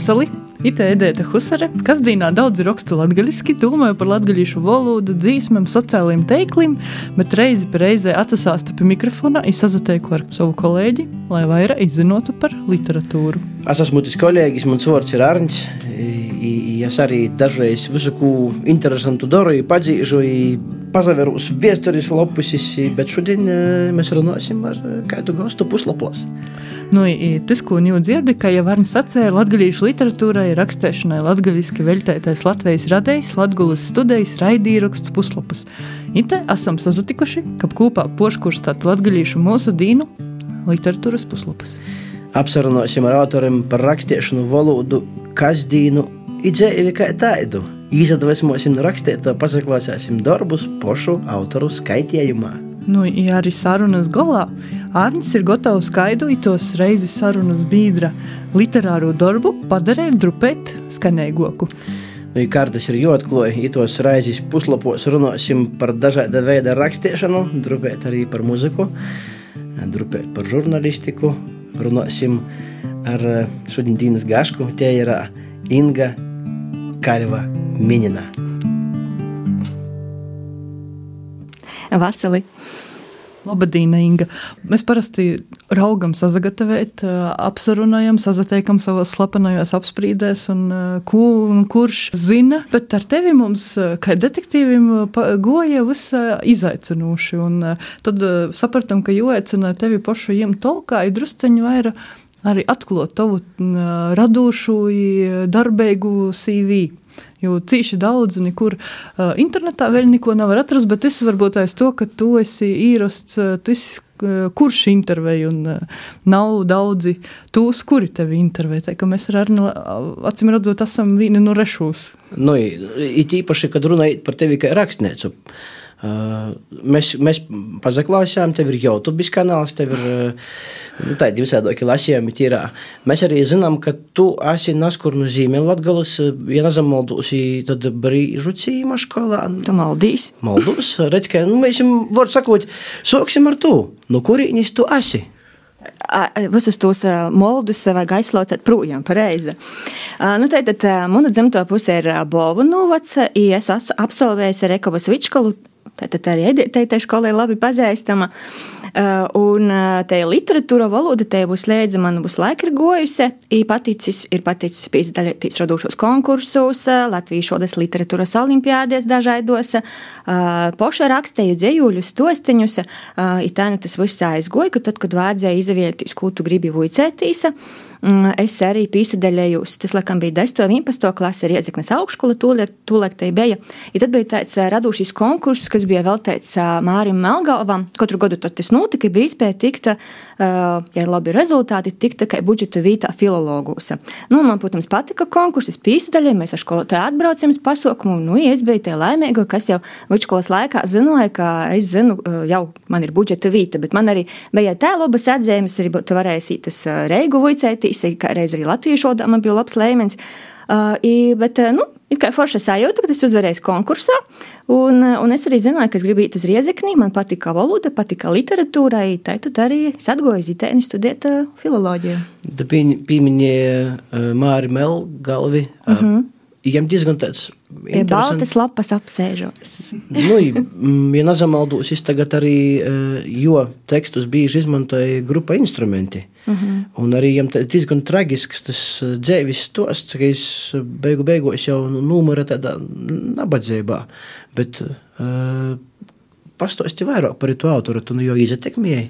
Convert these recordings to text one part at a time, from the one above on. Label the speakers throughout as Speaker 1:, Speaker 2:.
Speaker 1: Vasali! Ite Edēta Husare, kas dīnā daudz rakstu latgaļiski, domāju par latgaļīšu valodu, dzīsmēm, sociālajiem teiklim, bet reizi pa reizē atsasāstu pie mikrofona un sazateiku ar savu kolēģi, lai vairāk izzinotu par literatūru.
Speaker 2: Es esmu tas kolēģis, mans vārds ir Arņš. Es arī dažreiz visu ko interesantu daru, padzīšu, pazaveru vēstures lapusis, bet šodien mēs runāsim ar kādu gastu puslapos.
Speaker 1: Nu, tas, ko jau dzirdi, ka jau Vārns sacīja, latviešu literatūrai rakstēšanai latgaļiski veļtētais Latvijas radējs, Latgulas studijas raidīraksts puslapus. Ite esam sazatikuši, ka kopā poškurstāt latgaļīšu mūsu dīnu literatūras puslapus.
Speaker 2: Apsarunāsim ar autoriem par rakstēšanu valodu, kas dīnu idzēvi kā tādu. Izadvesmosim no rakstēto, pasaklāsāsim darbus pošu autoru skaitījumā.
Speaker 1: Nu, ja arī sarunas galā Arnēs ir gatavs skaidrotos reizes sarunas biedra literāro darbu padarīt drupēt skanēgoku.
Speaker 2: Nu, Kārtas ir jāatklāj, itos raizes puslapos runāsim par dažāda veida rakstīšanu, drupēt arī par muziku, drupēt par žurnālistiku, runāsim ar šodienas gašku, tie ir Inga Kalva Minina.
Speaker 3: Vasili.
Speaker 1: Labdien, Inga. Mēs parasti raugam, sagatavot, apsarunājam, sazateikam savās slepenajās apsprīdēs, un, kur, un kurš zina. Bet ar tevi mums, kā detektīvim, goja visā izaicinoši. Un tad sapratam, ka jāaicina tevi pašu jiem tolkā, ir drusceņi vairāk arī atklāt tavu radošu, darbīgu CV. Jo cīši daudz, nekur uh, internetā vēl neko nevar atrast, bet tas varbūt aiz to, ka tu esi īrasts, uh, tas, uh, kurš intervēja, un nav daudzi tūs, kuri tevi intervē. Tā mēs ar Arnu, acīm redzot, esam vieni no rešūs.
Speaker 2: Nu, it īpaši, kad runājot par tevi kā rakstniecu. Mēs, mēs pazaklāsām, tev ir YouTube kanāls, tev ir nu, tādi visādi lasījumi. Tīrā. Mēs arī zinām, ka tu esi naskur no Ziemeļlatgalas, ja nezamaldos, tad brīžu cīma skolā.
Speaker 3: Tu maldīs?
Speaker 2: Maldus, redz, ka, nu, mēs jums var sakot, soksim ar tu, no kurīnis tu esi?
Speaker 3: Visus tos moldus vajag aizslaucēt projām, pareizi. Nu, tātad, mana dzimto puse ir Bovu novac, es absolvēju Rekovas vidškolu, tātad arī Editētai skolai labi pazīstama. Un uh, tā literatūra valoda te būs slēdza, man būs laika ir gojusi. Ir paticis, ir paticis piesaistīts radošos konkursos, Latvijas šodas literatūras olimpiādēs dažādos. Poša rakstīju dzējuļus, tostiņus. Ir tā, nu tas viss aizgoja, ka tad, kad vajadzēja izavieties, ko tu gribi vuicētīs. Mm, es arī piesaistījos, tas laikam bija 10. un 11. klase, arī Iezeknes augšskola, tūlēk, tūlēk tai bija. Ja tad bija tāds radošīs konkurss, kas bija veltīts Mārim Melgalvam. Katru gadu tas notika, bija iespēja tikt, ja ir labi rezultāti, tikt tikai budžeta vītā filologos. Nu, man, protams, patika konkurss, es piesaistījos, mēs ar skolotāju atbraucam uz pasaukumu, nu, ja es biju tie laimīgo, kas jau vidusskolas laikā zināja, ka es zinu, jau man ir budžeta vīta, bet man arī bija tā labas atzīmes, arī tu varēsi tas reigu vicēt Latvijas, kā reiz arī latviešu valodā man bija labs līmenis. Uh, bet, nu, it kā forša sajūta, ka es uzvarēju konkursā, un, un es arī zināju, ka es gribu iet uz riezekni, man patika valoda, patika literatūra, tā tad arī es atgoju zītēni studēt uh, filoloģiju.
Speaker 2: Tu pieminēji uh, Māri Melgalvi. Uh, mm -hmm. Viņam diezgan tāds
Speaker 3: baltas lapas apsēžos.
Speaker 2: nu, ja nezamaldos, es tagad arī, jo tekstus bieži izmantoju grupa instrumenti. Uh mhm. -huh. Un arī viņam tas diezgan traģisks tas dzēvis stosts, ka es beigu beigos jau numura tādā nabadzībā. Bet uh, pastosti vairāk par to autoru, tu nu jau izatekmēji.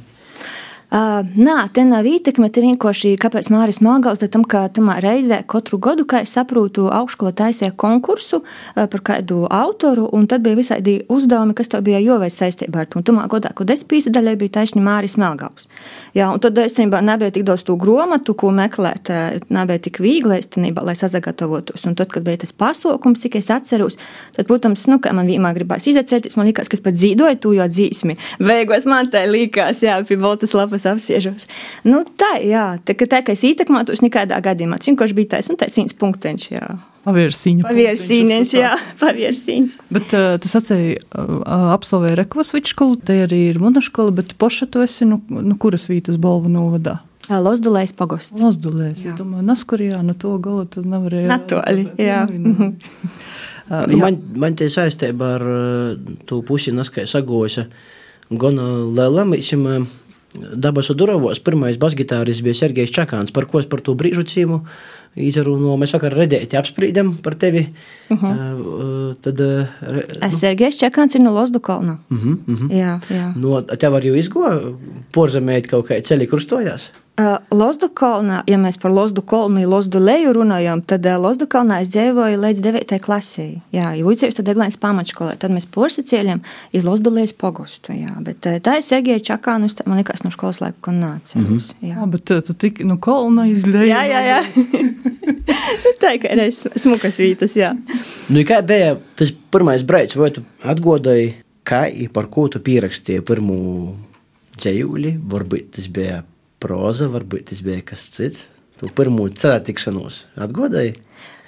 Speaker 3: Uh, nā, te nav ietekme. Te vienkārši kāpēc Mārcis Malgals, tam, ka tamā reizē katru gadu, kā es saprotu, augšskola taisīja konkursu uh, par kādu autoru, un tad bija visādi uzdevumi, kas to bija jāveic saistībā ar to. Un tamā godā, kad es pīsadaļai bija taisni Mārcis Malgals. Jā, un tad īstenībā nebija tik daudz to gromatu, ko meklēt, nebija tik viegli īstenībā, lai sazagatavotos. Un tad, kad bija tas pasaukums, cik es atceros, tad, protams, nu, kā man vienmēr gribās izacēties, man likās, kas pat dzīvoja to jau dzīsmi. Beigās man tā likās, jā, pie Baltas lapas es apsiežos. Nu, tā, jā, tā, ka, tā, ka es ietekmētos nekādā gadījumā. Viņš bija tāds, nu, tāds viens punkteņš, jā.
Speaker 1: Pavirsīņa.
Speaker 3: Pavirsīņas, jā, pavirsīņas.
Speaker 1: Bet uh, tu sacēji, uh, absolvēji Rekvas vidškolu, te arī ir Munaškola, bet poša tu esi, nu, nu kuras vītas balvu novadā?
Speaker 3: Lozdulēs pagosts.
Speaker 1: Lozdulēs, es domāju, Naskurijā, no to gala tu nevarēja.
Speaker 3: Natoļi, jā.
Speaker 2: Nu, man, man tie saistībā ar to pusi naskai sagoja gana liela. Mīsim, Dabasu Durovos pirmais basgitāris bija Sergejs Čakāns, par ko es par to brīžu cīmu izrunāju. Mēs vakar redzēti apspriedam par tevi. Uh -huh. uh, tad, uh,
Speaker 3: nu. Sergejs Čakāns ir no Lozdu kalna.
Speaker 2: Uh -huh, uh -huh.
Speaker 3: Jā, jā.
Speaker 2: No, tev arī izgo porzemēt kaut kā ceļi krustojās?
Speaker 3: Lozdu kalnā, ja mēs par Lozdu kalnu, Lozdu leju runājam, tad Lozdu kalnā es dzīvoju līdz 9. klasē. Jā, jau ucējos tad Eglēnas pamatskolē, tad mēs porsacēļam iz Lozdu lejas pogostu. Jā, bet tā ir Sergeja Čakānus, man liekas, no skolas laika, ko nāca. Mm -hmm. Jā,
Speaker 1: jā bet tu tik no kalna izlēji.
Speaker 3: Jā, jā, jā. tā ir reiz smukas vītas, jā.
Speaker 2: Nu, kā bija tas pirmais braids, vai tu atgodēji, kā i par ko tu pierakstīji pirmo dzējūli, varbūt tas bija proza, varbūt tas bija kas cits. Tu pirmo ceļu tikšanos atgodēji.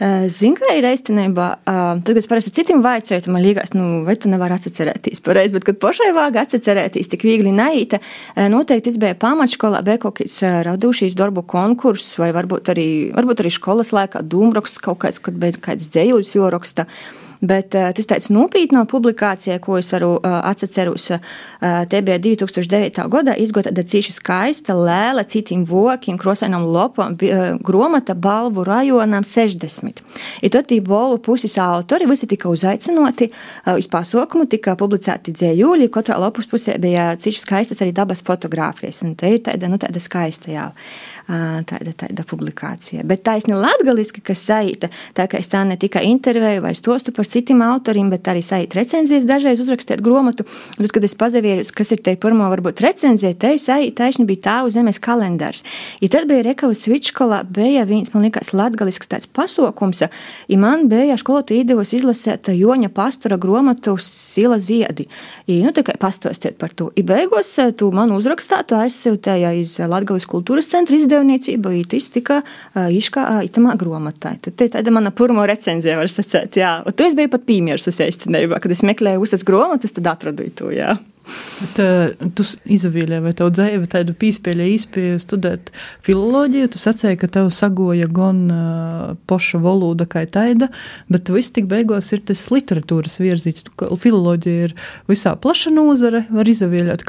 Speaker 3: Zinu, ka ir īstenībā, tad, kad parasti citiem vaicāju, man liekas, nu, vai tu nevari atcerēties pareizi, bet, kad pašai vāga atcerēties tik viegli naīta, noteikti es biju pamatskolā, bija kaut kāds radušīs darbu konkurss, vai varbūt arī, varbūt arī skolas laikā dūmroks kaut kāds, kad bija kāds dzējuļs joraksta. Bet uh, tas tāds nopietnā publikācija, ko es varu uh, atceros, uh, te bija 2009. gadā izgota tāda cīši skaista, lēla, citiem vokiem, krosainam lopam, gromata balvu rajonam 60. I tad tī balvu puses autori visi tika uzaicinoti uz pasaukumu, tika publicēti dzējuļi, katrā lapus pusē bija cīši skaistas arī dabas fotogrāfijas, un te ir tāda, nu, tāda skaista jau tāda, tāda publikācija. Bet taisni latgaliski, kas saīta, tā kā es tā ne tikai intervēju vai stostu par citiem autoriem, bet arī saīta recenzijas dažreiz uzrakstīt gromatu. Tad, kad es pazavieru, kas ir te pirmo varbūt recenzija, te saīta taisni bija tāvu zemes kalendārs. Ja tad bija Rekavas Vičkola, bija viens, man liekas, latgalisks tāds pasaukums, ja man bija skolotu īdevos izlasēt Joņa pastora gromatu Sila ziedi. I, nu, tā kā pastostiet par to. I beigos tu man uzrakstātu aizsūtēja iz Latgalis kultūras centra izdevuma izdevniecība tika iškā itamā gromatā. Tad tā tāda mana pirmā recenzija var sacēt, jā. Un tu es biju pat uz īstenībā, kad es meklēju uzas gromatas, tad atradu to, jā.
Speaker 1: Bet, uh, tu izvēlējies, vai tev dzīve tādu pīspēļu īspēju studēt filoloģiju. Tu sacīji, ka tev sagoja gan uh, poša valoda kā taida, bet viss tik beigās ir tas literatūras virzīts. Filoloģija ir visā plaša nozare, var izvēlēt,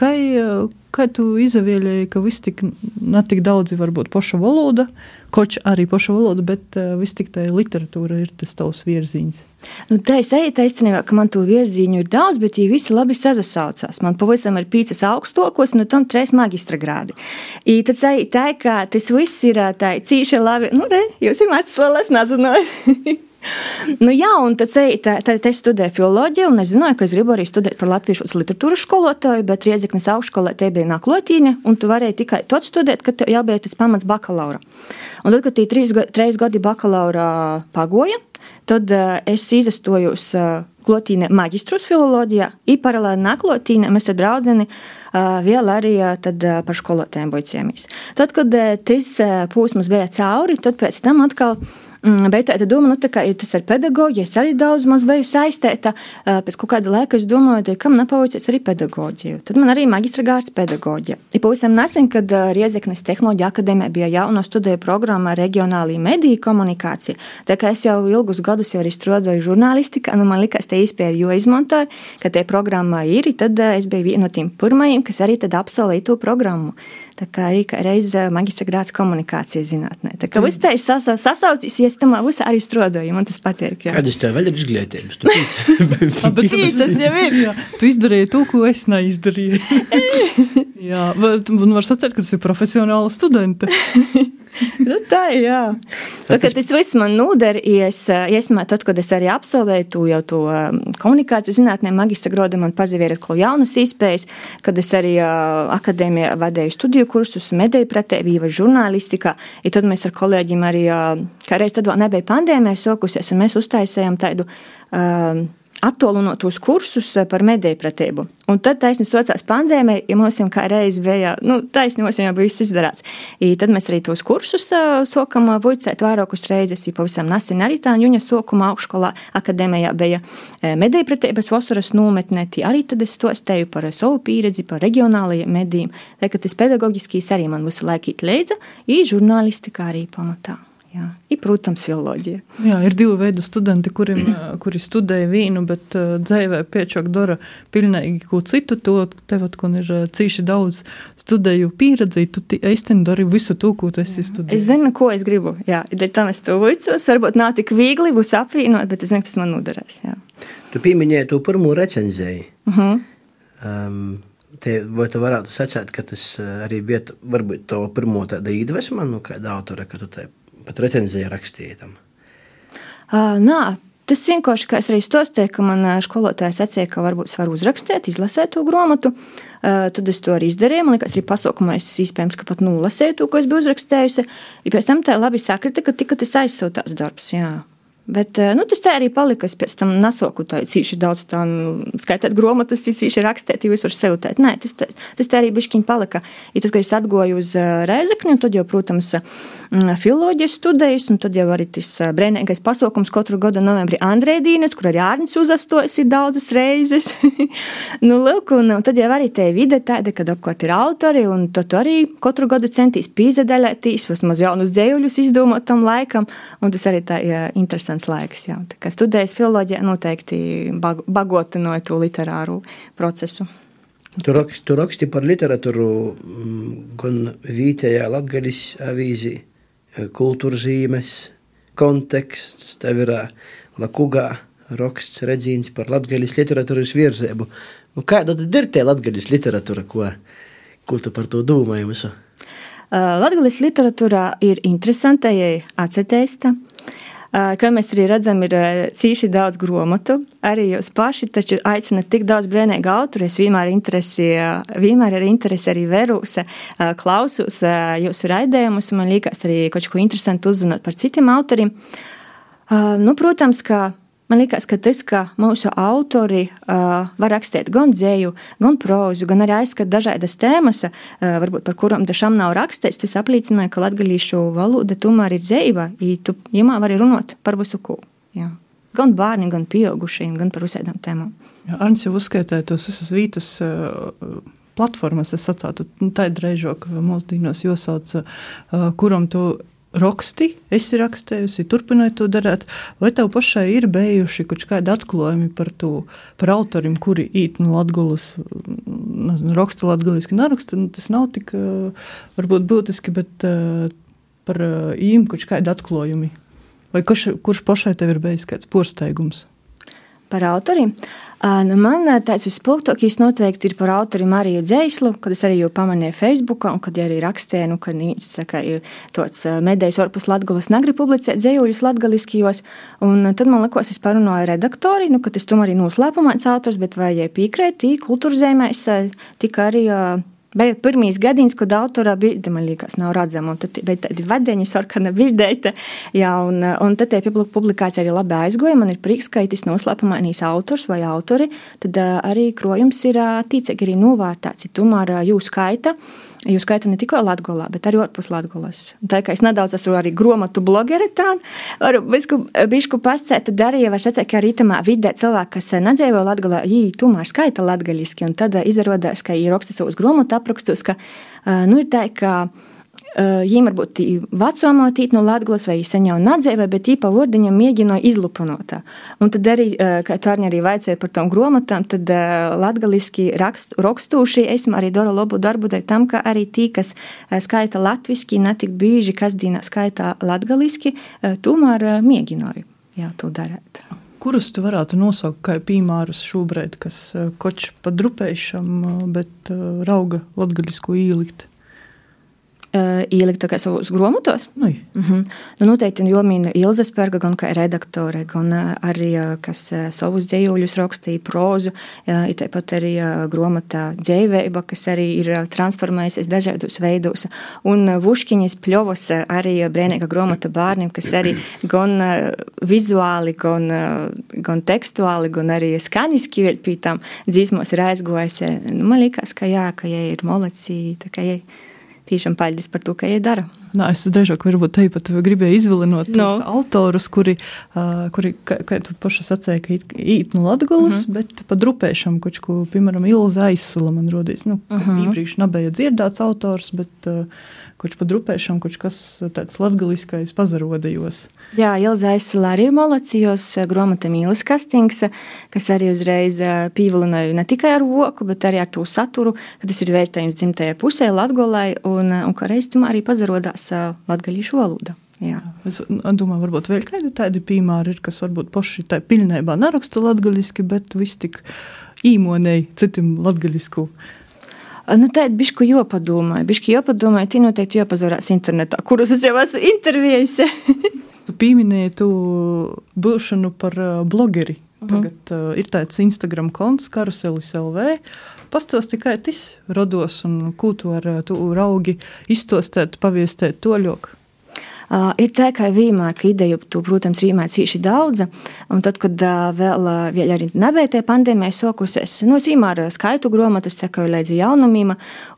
Speaker 1: kā, tu izvēlēji, ka viss tik, ne tik daudzi varbūt poša valoda, koč arī poša valoda, bet uh, viss tik tā literatūra ir tas tavs virziens.
Speaker 3: Nu, tā ir sajūta īstenībā, ka man to virzienu ir daudz, bet viņi visi labi sasaucās. Man pavisam ir pīcis augstokos, un tam trīs magistra grādi. I tad sajūta ka tas viss ir tā cīši labi. Nu, re, jūs esat atslalās, nezināt. nu, jā, un tad, tad, tad es studēju filoloģiju, un es zināju, ka es gribu arī studēt par latviešu literatūras skolotāju, bet Riezeknes augšskolē te bija naklotīne, un tu varēji tikai to studēt, kad tev jābūt tas pamats bakalaura. Un tad, kad tie trīs, trīs gadi bakalaura pagoja, Tad uh, es izastojos uh, klotīne maģistrus filoloģijā, i paralēli naklotīne mēs ar draudzeni uh, vēl arī uh, tad, uh, par skolotēm bojcēmies. Tad, kad uh, tas uh, pūsmas bija cauri, tad pēc tam atkal Mm, bet tā doma, nu, tā kā ja tas ir pedagoģija, es arī daudz maz biju saistīta. Pēc kaut kāda laika es domāju, kam nepaveicies arī pedagoģiju. Tad man arī maģistra gārds pedagoģija. Ir pavisam nesen, kad Riezeknes tehnoloģija akadēmija bija jauna studiju programma reģionālī mediju komunikācija. Tā kā es jau ilgus gadus jau arī strādāju žurnālistikā, nu man likās, te īspēja, jo izmantoju, ka tie programmā ir, tad es biju viena no tiem pirmajiem, kas arī tad absolvēja to programmu. Tā kā reizē maģistra grāts komunikācijas zinātnē. Tā kā viss tā ir sasa, sasaucis, ja es tam visā arī strādāju, man tas patīk.
Speaker 2: Kādas tev vēl ir izglītības?
Speaker 3: Bet tas jau ir. Jā.
Speaker 1: Tu izdarīji to, ko es neizdarīju. jā, un var sacīt, ka tas ir profesionāla studenta.
Speaker 3: nu, tā ir. Jā. Tā, tas viss man noder, ja es, iesmā, tad, kad es arī absolvēju to jau to um, komunikāciju zinātnē, magistra grādu, man pazīvēja atkal jaunas iespējas, kad es arī uh, akadēmijā vadīju studiju kursus, mediju pretēvību, žurnālistikā. Ja tad mēs ar kolēģiem arī, uh, kā reiz tad vēl nebija pandēmija sokusies, un mēs uztaisējām tādu. Uh, attālinotos kursus par mediju pratību. Un tad taisnība socās pandēmija, ja mums jau kā reiz bija, nu, taisnība mums jau bija viss izdarāts. I tad mēs arī tos kursus sokam vuicēt vairākus reizes, ja pavisam nesen arī tā juņa sokuma augšskolā akadēmijā bija mediju pratības vasaras nometne, arī tad es stostēju par savu pieredzi, par regionālajiem medijiem. Tā kā tas pedagoģiskīs arī man visu laiku īt leidza, i žurnālistika arī pamatā. Jā. Ir, protams, filoloģija.
Speaker 1: Jā, ir divi veidi studenti, kuriem, kuri studēja vīnu, bet uh, dzīvē piečāk dara pilnīgi ko citu. To tev, kun ir cīši daudz studēju pieredzi, tu īstenībā dari visu to, ko tu esi studējis.
Speaker 3: Es zinu, ko es gribu. Jā, dēļ tam es to vicos. Varbūt nav tik viegli būs apvienot, bet es zinu, tas man noderēs. Jā.
Speaker 2: Tu pieminēji to pirmo recenzēju. Uh -huh. um, Te, vai tu varētu sacīt, ka tas arī bija varbūt tā pirmā tāda iedvesma, nu, kāda autora, ka tu te pat recenziju rakstīja tam?
Speaker 3: Uh, nā, Tas vienkārši, kā es arī stostīju, ka man skolotājs atsīja, ka varbūt es varu uzrakstīt, izlasēt to grāmatu. Uh, tad es to arī izdarīju. Man liekas, arī pasaukumā es iespējams pat nulasēju to, ko es biju uzrakstējusi. Ja pēc tam tā labi sakrita, ka tika tas aizsūtāts darbs. Jā. Bet eh, nu, tas tā arī palika. Es pēc tam nesoku tā īsi daudz, tā, skaitīt grāmatas, īsi rakstīt, jūs varat sev teikt. Nē, tas, tā, tas tā arī bišķiņ palika. Ja tas, ka es atgoju uz eh, Reizekni, tad jau, protams, mm, filoloģijas studējas, un tad jau arī tas eh, brēnīgais pasaukums katru gadu novembrī Andrēdīnes, kur arī Ārnis uzastojas ir daudzas reizes. nu, lūk, un, tad jau arī te vide tāda, kad apkārt ir autori, un tad arī katru gadu centīs pīzedaļētīs, vismaz jaunus dzējuļus izdomāt tam laikam, un tas arī tā ja, interesanti interesants laiks. Jā. Tā kā studējas filoloģija noteikti bagotinoja to literāru procesu.
Speaker 2: Tu raksti, tu raksti par literatūru mm, gan vietējā latgaļas avīzī, kultūrzīmes, konteksts, tev ir lakugā raksts redzīns par latgaļas literatūras virzēbu. Nu, kāda tad ir tie latgaļas literatūra, ko, ko tu par to domāji visu?
Speaker 3: Latgaļas literatūra ir interesanta, ja atcetēsta. Kā mēs arī redzam, ir cīši daudz grāmatu. Arī jūs paši taču aicinat tik daudz brīvīgu autoru. Es vienmēr, interesi, vienmēr ar interesi arī verūsa, klausos jūsu raidījumus. Man liekas, arī kaut ko interesantu uzzināt par citiem autoriem. Nu, protams, ka Man liekas, ka tas, ka mūsu autori uh, var rakstīt gan dzēju, gan prózu, gan arī aizskat dažādas tēmas, uh, varbūt par kurām dažām nav rakstīts, tas apliecināja, ka latgalīšu valoda tomēr ir dzēva, ja tu jumā vari runāt par visu ko. Jā. Gan bērni, gan pieaugušiem, gan par visādām tēmām.
Speaker 1: Jā, Arns jau uzskaitīja tos visas vītas. Uh, platformas, es sacītu, nu, tā ir reizāk, mūsdienās jāsauc, uh, kuram tu raksti, esi rakstējusi, turpināji to darīt, vai tev pašai ir bijuši kaut kādi atklājumi par to, par autoriem, kuri īt no Latgulas, raksta latgaliski, neraksta, nu, tas nav tik varbūt būtiski, bet par īm kaut kādi atklājumi. Vai kurš, kurš pašai tev ir bijis kāds porsteigums?
Speaker 3: Par autoriem. Nu, man tāds vispilgtākais noteikti ir par autori Mariju Dzēslu, kad es arī jau pamanīju Facebook, un kad arī rakstīju, nu, ka viņš saka, tāds medējs orpus latgalas negrib publicēt dzējuļus latgaliskajos, un tad man likos, es parunāju redaktori, nu, ka tas tomēr arī noslēpumāts autors, bet vai piekrēt, kultūrzēmēs tika arī Bija pirmīs gadiņas, kad autora bilde, man liekas, nav redzama, tad bija tādi vadeņi, sarkana bildēta, jā, un, un tad tie publikācija arī labi aizgoja, man ir prieks, ka itis noslēpumainīs autors vai autori, tad arī krojums ir tīcīgi arī novērtāts, ja tomēr jūs skaita, Jūs skaitāt ne tikai Latvijā, bet arī ārpus Latvijas. Tā kā es nedaudz esmu arī grāmatu blogeri, tā varu bišku pasēt, tad arī var redzēt, ka arī tamā vidē cilvēki, kas nedzīvo Latvijā, viņi tomēr skaita latgaļiski. Un tad izrādās, ka ir rakstīts uz grāmatu aprakstus, ka nu, ir tā, ka Viņam varbūt vecumā tīt no Latvijas vai sen jau nadzēvē, bet īpa vārdiņa mēģināja izlupanot. Un tad arī, kā Tārņa arī vaicāja par tām grāmatām, tad latgaliski rakst, rakstūši esmu arī dara labu darbu dēļ tam, ka arī tī, kas skaita latviski, netik bieži kasdīnā skaitā latgaliski, tomēr mēģināju jā, to darīt.
Speaker 1: Kurus tu varētu nosaukt kā piemērus šobrīd, kas koč pa drupējušam, bet rauga latgalisko īlikt?
Speaker 3: Uh, ielikt savos grāmatos. Mm -hmm. nu, noteikti jau mina Ilza Spērga, gan kā redaktore, gan arī kas savus dzējuļus rakstīja, prózu. Ir tāpat arī grāmatā dzēvēba, kas arī ir transformējusies dažādos veidos. Un Vuškiņas pļovas arī brēnīga grāmata bērniem, kas arī gan vizuāli, gan, gan tekstuāli, gan arī skaņiski vēl pie tām dzīsmos ir aizgojis. Nu, man liekas, ka jā, ka jai ir moleci, tā kā jai tiešām paļģis par to, ka jai dara.
Speaker 1: Nā, es drīzāk pat gribēju izvilinot no. tos autorus, kuri, uh, kuri kā, kā tu paša sacēja, ka īt, īt no Latgulas, uh mhm. -huh. bet pa drupēšam, koč, ko, piemēram, Ilza aizsala man rodīs. Nu, uh -huh. Īprīši nebija dzirdēts autors, bet uh, kurš pa drupēšam, kurš kas tāds latgaliskais pazarodajos.
Speaker 3: Jā, Ilza aizsala arī ir malacijos, gromata Mīlis Kastings, kas arī uzreiz pīvilināja ne tikai ar voku, bet arī ar to saturu, ka tas ir vērtējums dzimtajai pusē Latgolai, un, un ka reiztumā arī pazarodās latgaļīšu valoda. Jā.
Speaker 1: Es domāju, varbūt vēl kādi tādi piemēri ir, kas varbūt paši tā pilnībā neraksta latgaliski, bet viss tik īmonēji citam latgalisku.
Speaker 3: Nu, tā ir bišķi jopadomāja. Bišķi jopadomāja, tī noteikti jopazorās internetā, kurus es jau esmu interviejusi.
Speaker 1: tu pieminēji tu būšanu par blogeri. Mhm. Tagad uh -huh. uh, ir tāds Instagram konts, karuselis LV. Pastos tikai tas rados un ko tu ar tu raugi iztostēt, paviestēt toļok.
Speaker 3: Uh, ir tā, ka vienmēr ka ideju, tu, protams, rīmē cīši daudz, un tad, kad vēl, vēl arī tie pandēmija sokusies, nu, es vienmēr skaitu grāmatas, sekoju līdzi jaunumiem,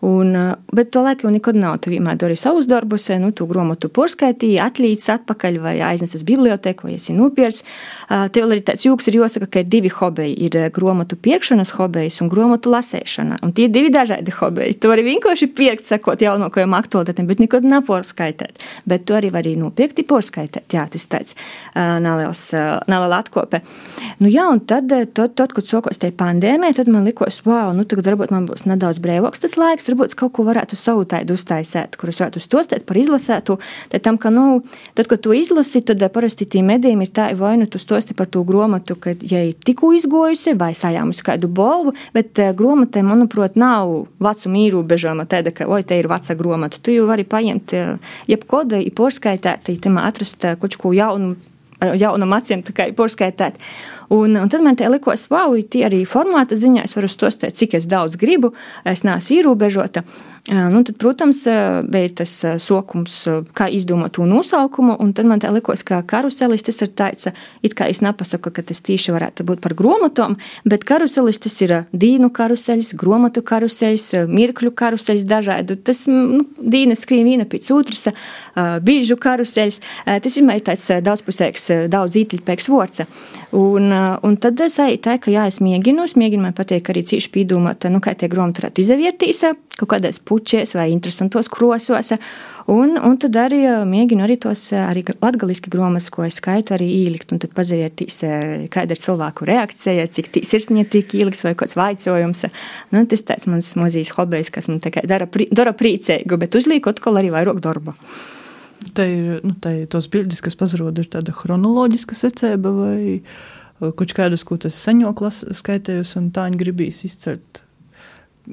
Speaker 3: un, bet to laiku nekad nav. Tu vienmēr dari savus darbus, nu, tu grāmatu porskaitīji, atlīdz atpakaļ vai aiznes uz biblioteku, vai esi nopirts. Uh, tev arī tāds jūks ir jāsaka, ka ir divi hobeji. Ir grāmatu pirkšanas hobejs un grāmatu lasēšana, un tie ir divi dažādi hobeji. Tu vari vienkārši pirkt, sakot jaunākajām aktualitātēm, bet nekad neporskaitēt. Bet tu arī vari arī nopirkti porskaitēt. Jā, tas tāds neliels, neliela atkope. Nu, jā, un tad, tad, tad kad sokos tie pandēmija, tad man likos, wow, nu tagad varbūt man būs nedaudz brīvāks tas laiks, varbūt kaut ko varētu savu tādu uztaisīt, kurus varētu uztostēt par izlasētu. Tad, tam, ka, nu, tad, kad tu izlasi, tad parasti tī medijiem ir tā, vai nu tu stosti par to gromatu, ka, ja ir tikko izgojusi vai sajāmusi kādu bolvu, bet gromatē, manuprāt, nav vecuma īrobežojuma tāda, ka, oi, te ir veca gromata. Tu jau vari paņemt jebkodu, ir porskaitīt porskaitēt, tam atrast kaut ko jaunu. Jaunam acīm porskaitēt. Un, un tad man te likās, wow, tie arī formāta ziņā es varu stostēt, cik es daudz gribu. Es neesmu ierobežota. Nu, tad, protams, bija tas sokums, kā izdomāt to nosaukumu. Tad man liekas, ka karuselis ir tāds, it kā es nepasaku, ka tas tieši varētu būt par grāmatām, bet karuselis tas ir dīnu karuselis, grāmatu karuselis, mirkļu karuselis, dažādu. Tas nu, dīna skrien viena pēc otras, bīžu karuselis. Tas ir tāds daudzpusīgs, daudz ītiļpēks vārds. Un, un tad es eju tā, ka jā, es mēģinu, es mēģinu, man patīk arī cīši pīdumāt, nu, kā tie grāmati varētu izvērtīs kaut kādās puķēs vai interesantos krosos. Un, un tad arī mēģinu arī tos arī latgaliski gromas, ko es skaitu, arī ielikt un tad pazarietīs, kāda ir cilvēku reakcija, cik tī sirsniņa tiek ielikts vai kāds vaicojums. Nu, tas tāds mans mazīs hobijs, kas man dara, dara priecīgu, bet uzliek atkal arī vairāk darba.
Speaker 1: Te ir nu, te tos bildes, kas pazarod, ir tāda chronoloģiska secība vai kaut kādas, ko tas seņoklis skaitējusi un tā viņi gribīs izcelt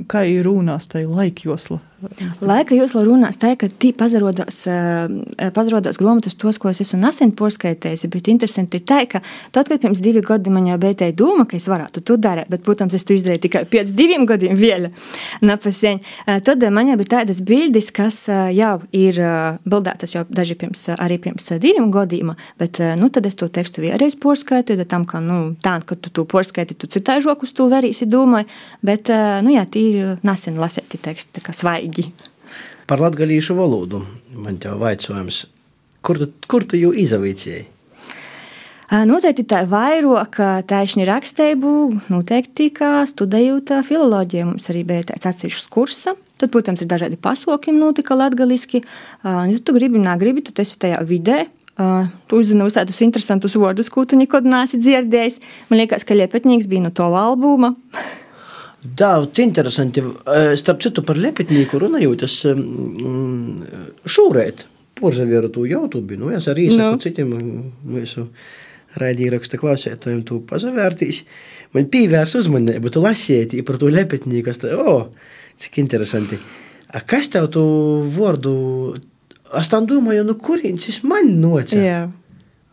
Speaker 1: kā ir runās tajā laikjosla?
Speaker 3: Laika josla runās tā, ka tī pazarodas, eh, pazarodas grāmatas tos, ko es esmu nesen porskaitējis, bet interesanti ir tā, ka tad, kad pirms divi gadi man jau tā doma, ka es varētu to darīt, bet, protams, es to izdarīju tikai pēc diviem gadiem vielä, napasēņ, eh, tad man jau bija tādas bildes, kas eh, jau ir bildētas jau daži pirms, arī pirms diviem gadiem, bet, nu, tad es to tekstu vēlreiz porskaitu, tad tam, ka, nu, tā, kad tu to porskaiti, tu citāžokus to verīsi domāju, bet, nu, jā, tī ir nesen lasēti teksti, tā kā svaigi.
Speaker 2: Par latgalīšu valodu man te vaicājums, kur tu, kur tu jau izavīcēji?
Speaker 3: Noteikti tā vairāk taisni rakstību, noteikti kā studējot filoloģiju. Mums arī bija tāds atsevišķs kurs. Tad, protams, ir dažādi pasākumi, notika latgaliski. Ja tu gribi, negribi, tu esi tajā vidē, Uh, tu uzzini visādus interesantus vārdus, ko tu nekad neesi dzirdējis. Man liekas, ka Liepatņīgs bija no to albuma.
Speaker 2: Daudz interesanti. Starp citu, par lepitnieku runājot, es mm, šūrēt porzavieru to YouTube. Nu, es arī saku no. citiem mūsu raidīraksta klausētājiem to pazavērtīs. Man pīvērs uzmanību, tu lasieti par to lepitnieku. O, oh, cik interesanti. A kas tev tu vārdu? Es tam domāju, nu kurienes šis man noca?
Speaker 3: Jā.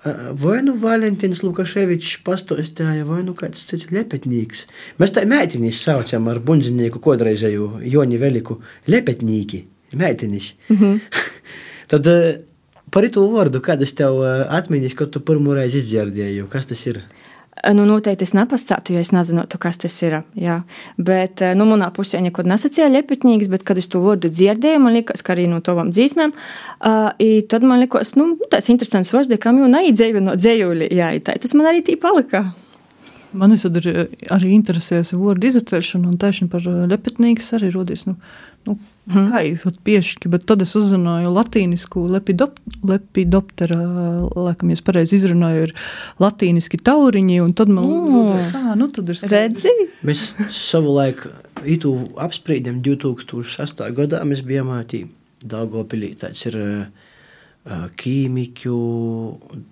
Speaker 2: A, Vai nu Valentīns Lukaševičs pastāstīja, vai nu kāds cits lepetnīks. Mēs tā mētiņus saucam ar bundzinieku kodreizēju Joni Veliku lepetnīki. Mētiņus. Mm -hmm. Tad eh, par itu vārdu, kādas tev eh, atmiņas, kad tu pirmo reizi izdzirdēji, kas tas ir?
Speaker 3: Nu, noteikti es nepastātu, ja es nezinātu, kas tas ir. Jā. Bet, nu, manā pusē neko nesacīja ļepitņīgs, bet, kad es to vārdu dzirdēju, man liekas, ka arī no tavām dzīsmēm, uh, tad man liekas, nu, tāds interesants vārds, kam jau neidzēju no dzējuļi, jā, tā, tas man arī tī palika.
Speaker 1: Man visad ir arī interesējusi vārdu izatveršana, un tieši par lepetnīgas arī rodies, nu, nu
Speaker 3: Mhm.
Speaker 1: kā jau piešķi, bet tad es uzzināju latīnisku lepidop, lepidoptera, laikam, ja es pareizi izrunāju, ir latīniski tauriņi, un tad man
Speaker 3: Mm.
Speaker 1: liekas, ā, nu tad ir skaidrs.
Speaker 3: Redzi?
Speaker 2: Mēs savulaik itu apspriedām 2006. gadā. Mēs bijām ātī Daugopilī. Tāds ir uh, ķīmiķu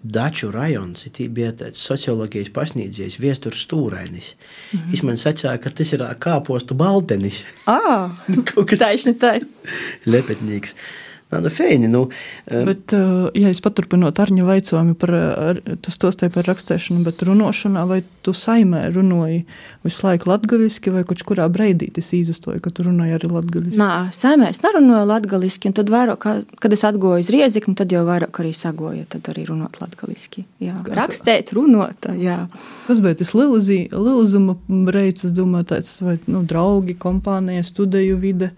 Speaker 2: daču rajons. Tī bija tāds socioloģijas pasniedzējs, viesturs stūrainis. Mm -hmm. Viņš man sacīja, ka tas ir kāpostu baltenis.
Speaker 3: Ā,
Speaker 2: Kaut kas
Speaker 3: taisni tā.
Speaker 2: lepetnīgs. Nā, nu, uh,
Speaker 1: Bet, uh, ja es paturpinot Arņa vaicojumu par, ar- tu stostāji par rakstēšanu, bet runāšanā, vai tu saimē runāji visu laiku latgaliski, vai kaut kurā breidī tas īzastoja, ka tu runāji arī latgaliski?
Speaker 3: Nā, saimē es nerunāju latgaliski, un tad vairāk, kad es atgoju uz riezikni, tad jau vairāk arī sagoju, tad arī runāt latgaliski. Jā,
Speaker 1: Kā-
Speaker 3: rakstēt, runāt, jā.
Speaker 1: Kas bija tas lūzi, lūzuma breids, es domāju, tāds, vai nu, draugi, kompānija, studiju vide.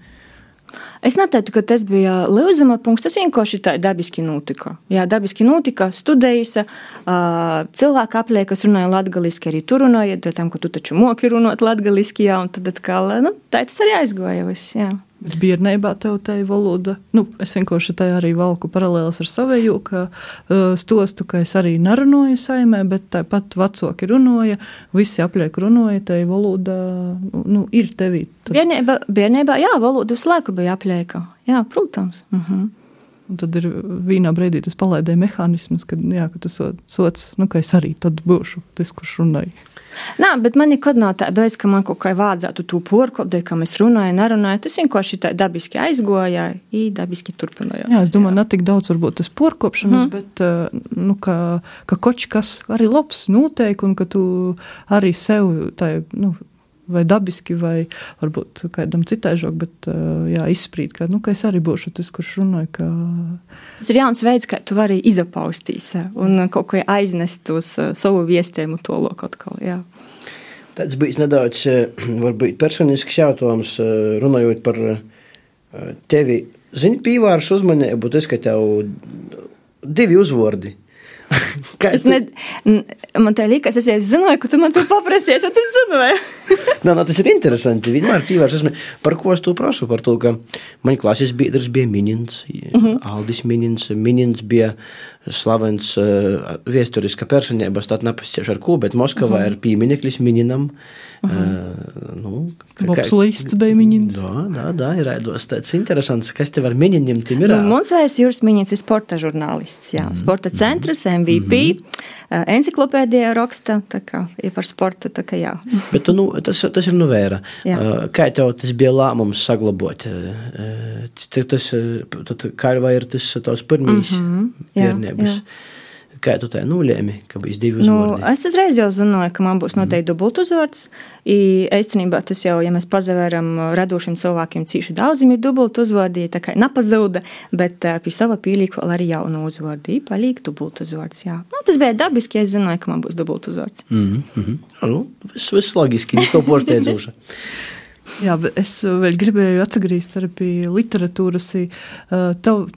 Speaker 3: Es neteiktu, ka tas bija Lūzuma punkts. Tas vienkārši tā dabiski notika. Jā, dabiski notika. Studējas, uh, cilvēki aplēja, kas runāja latviešu, arī tur runāja, tam, ka tu taču moki runāt latviešu, jā, un tad atkal, nu, tā tas arī aizgoja viss.
Speaker 1: Bet bērnībā tev tā valoda, nu, es vienkārši tā arī valku paralēlis ar savēju, ka uh, stostu, ka es arī nerunāju saimē, bet tāpat vecāki runāja, visi apliek runāja, tā valoda, nu, ir tevī. Tad,
Speaker 3: Bērnībā, bērnībā, jā, valoda visu laiku bija aplieka. Jā, protams. Uh -huh.
Speaker 1: Un tad ir vienā brīdī tas palaidēja mehānisms, kad, jā, ka tas so- sots, nu, ka es arī tad būšu tas, kurš runāja.
Speaker 3: Nā, bet man nekad nav tā, bez, ka man kaut kā vajadzētu to porkopdēt, ka mēs runājam, nerunājam. Tas vienkārši tā dabiski aizgoja, i dabiski turpināja.
Speaker 1: Jā, es domāju, ne tik daudz varbūt tas porkopšanas, mm. bet uh, nu, ka, ka kaut kas arī labs notiek un ka tu arī sev tā, nu, vai dabiski, vai varbūt kādam citai žok, bet uh, jā, izsprīt, ka, nu, ka es arī būšu tas, kurš runāja, ka
Speaker 3: Tas ir jauns veids, kā tu vari izapaustīs un kaut ko aiznest uz uh, savu viestējumu to loku atkal. Jā.
Speaker 2: tāds bijis nedaudz eh, varbūt personisks jautājums, eh, runājot par eh, tevi. Zini, pīvārs uzmanību, tas, ka tev divi uzvārdi. Kā
Speaker 3: Es ne, n- man tā liekas, es jau zināju, ka tu man to paprasīsi, un es zināju.
Speaker 2: Nā, nā, tas ir interesanti. Vienmēr pīvārs esmu. Par ko es to prasu? Par to, ka man klases biedrs bija Minins, uh -huh. Aldis Minins. Minins bija slavens uh, viesturiska personība, tad nepasiešu ar ko, bet Moskavā uh -huh. ir piemineklis Mininam. Uh -huh. uh, nu, ka-
Speaker 1: Bobs Līsts bija Minins.
Speaker 2: Jā, jā, jā, ir raidos tāds interesants, kas tev ar Mininiem tim ir.
Speaker 3: Nu, Mums vairs Juris Miņins ir sporta žurnālists, jā, sporta centrs, MVP, mm -hmm. enciklopēdija raksta, tā kā ir par sportu, tā kā jā.
Speaker 2: Bet tu, nu, tas, tas ir nu vēra.
Speaker 3: Jā.
Speaker 2: Kā tev tas bija lēmums saglabāt? uh, uh, t- Tas, tad kā vai ir tas tavs pirmīs
Speaker 3: Mhm, jā,
Speaker 2: bērnības?
Speaker 3: jā.
Speaker 2: Kā tu tā nulēmi, ka bija divi
Speaker 3: Nu,
Speaker 2: uzvārdi?
Speaker 3: es uzreiz jau zināju, ka man būs noteikti dubultuzvārds. I Īstenībā tas jau, ja mēs pazavēram radošiem cilvēkiem, cīši daudziem ir dubultuzvārdi, tā kā nepazauda, bet uh, pie sava pielīku vēl arī jaunu uzvārdu. Palīk dubultuzvārds, jā. Nu, tas bija dabiski, ja es zināju, ka man būs dubultuzvārds.
Speaker 2: Mm -hmm. nu, viss, viss logiski, neko porsteidzoša.
Speaker 1: Jā, bet es vēl gribēju atgriezties arī pie literatūras, uh, tav,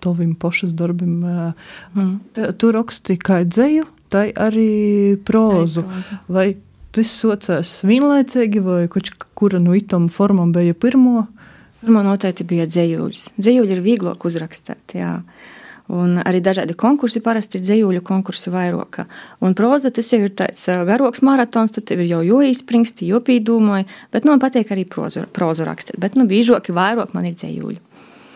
Speaker 1: tav, tavim pašas darbim. Uh,
Speaker 3: Mm.
Speaker 1: Tu raksti kā dzēju, tai arī
Speaker 3: próza.
Speaker 1: Vai tas socās vienlaicīgi, vai kura no itam formām bija pirmo?
Speaker 3: Pirmā noteikti bija dzējuļs. Dzējuļi ir vieglāk uzrakstīt. Jā. Un arī dažādi konkursi parasti ir dzējuļu konkursi vairāk. Un proza tas jau ir tāds ā, garāks maratons, tad ir jau jāizspringsti, jopīdūmoji, bet nu, man patīk arī prozu, prozu rakstīt. Bet nu, biežāk vairāk man ir dzējuļi.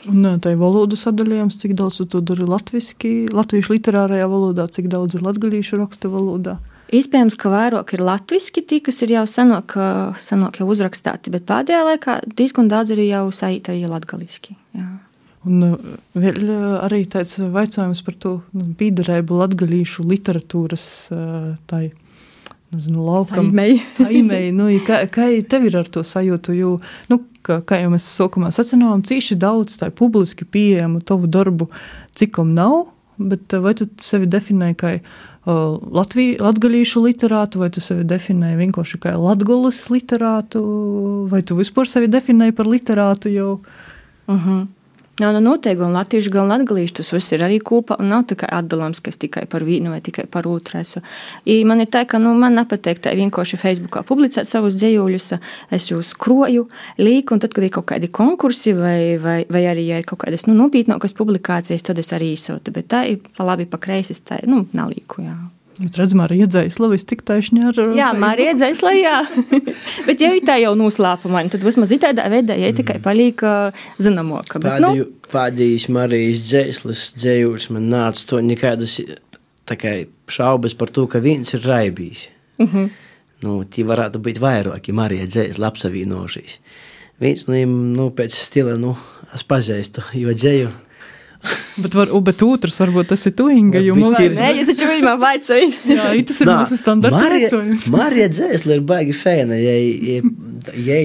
Speaker 1: Un ā, tai valodu sadalījums, cik daudz to dari latviski, latviešu literārajā valodā, cik daudz ir latgalīšu raksta valodā.
Speaker 3: Iespējams, ka vairāk ir latviešu, tie, kas ir jau senāk, senāk jau uzrakstīti, bet pēdējā laikā diezgan daudz ir jau saīta arī. Jā.
Speaker 1: Un vēl arī tāds jautājums par to nu, pīdarēbu latgalīšu literatūras tai. Nezinu, laukam, saimēji, nu, kā, kā tev ir ar to sajūtu? Jo, nu, kā, kā jau mēs sākumā sacinājām, cīši daudz tā publiski pieejamu tavu darbu, cikom nav, bet vai tu sevi definē kā Latviju, latgalīšu literātu, vai tu sevi definēji vienkārši kā latgolas literātu, vai tu vispār sevi definēji par literātu jau?
Speaker 3: Uh mhm. -huh. Jā, nu noteikti, gan latviešu, gan latgalīšu tas viss ir arī kopā, un nav tikai atdalāms, kas tikai par vienu vai tikai par otru esu. I man ir tā, ka, nu, man nepatīk tā vienkārši Facebookā publicēt savus dzējuļus, es jūs kroju, līku, un tad, kad ir kaut kādi konkursi vai, vai, vai arī, ja ir kaut kādas, nu, nopietnākas publikācijas, tad es arī izsūtu, bet tā ir pa labi, pa kreisi, tā, nu, nalīku, jā.
Speaker 1: Bet redzam, arī iedzējas labi, tik taisni ar.
Speaker 3: Jā, Marija iedzējas, lai jā. bet, ja tā jau noslēpuma, tad vismaz tādā veidā, ja tikai mm. paliek zināmoka.
Speaker 2: Pēdējo, nu. Pēdējais Marijas dzēslis, dzējulis man nāca to nekādas šaubas par to, ka viens ir raibījis. Mm -hmm. Nu, tie varētu būt vairāki Marija dzēsli apsavienojušies. Viens no viņiem, nu, pēc stila, nu, es pazīstu, jo dzēju.
Speaker 1: Bet, var, bet otrs varbūt tas ir tu, Inga. Jo mums
Speaker 3: ir. Nē, jūs taču viņam vaicājat.
Speaker 1: Jā, tas ir mūsu standarta
Speaker 2: jautājums. Marija Dzēsla ir baigi fēna, ja, ja, ja,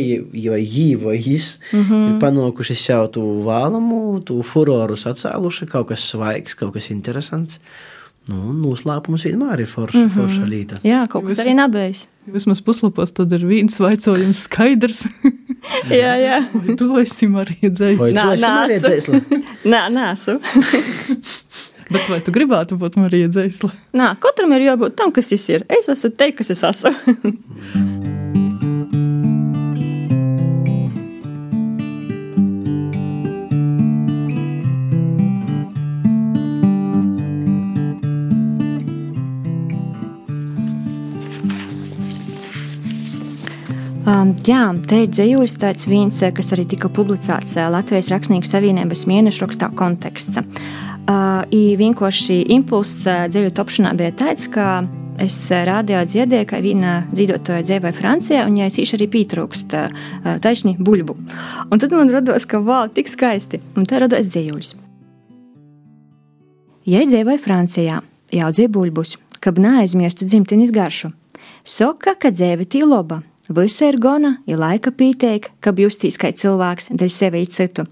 Speaker 2: ja jī vai jis mm -hmm. ir panākuši sev tu vēlamu, tu furorus atcēluši, kaut kas svaigs, kaut kas interesants. Nu, noslēpums vienmēr ir forša, mm -hmm. forša līta.
Speaker 3: Jā, kaut kas arī nabējis.
Speaker 1: Vismaz puslapos tad ir viens vaicojums skaidrs.
Speaker 3: jā, jā.
Speaker 1: Vai tu esi Marija Dzēsla?
Speaker 2: Nā, Marija Dzēsla?
Speaker 3: Nā, nāsu.
Speaker 1: Bet vai tu gribētu būt Marija Dzēsla?
Speaker 3: Nā, katram ir jābūt tam, kas viņš ir. Es esmu te, kas es esmu. Um, jā, te ir dzējos tāds viens, eh, kas arī tika publicēts eh, Latvijas Rakstnieku Savienības mēnešrakstā konteksts. Uh, vienkārši impulss uh, dzēju topšanā bija tāds, ka es rādījā dzirdēju, ka viena dzīvotāja dzīvoja Francijā, un viņai īši arī pietrūkst taisni buļbu. Un tad man radās, ka wow, tik skaisti, un tā radās dzējuļs. Ja dzīvoja Francijā, jaudzēja buļbus, kad neaizmirstu dzimtenes garšu. Soka, ka dzīve tī loba, Visa ir gona, ja laika pīteik, ka justīs kā cilvēks dēļ sevi citu.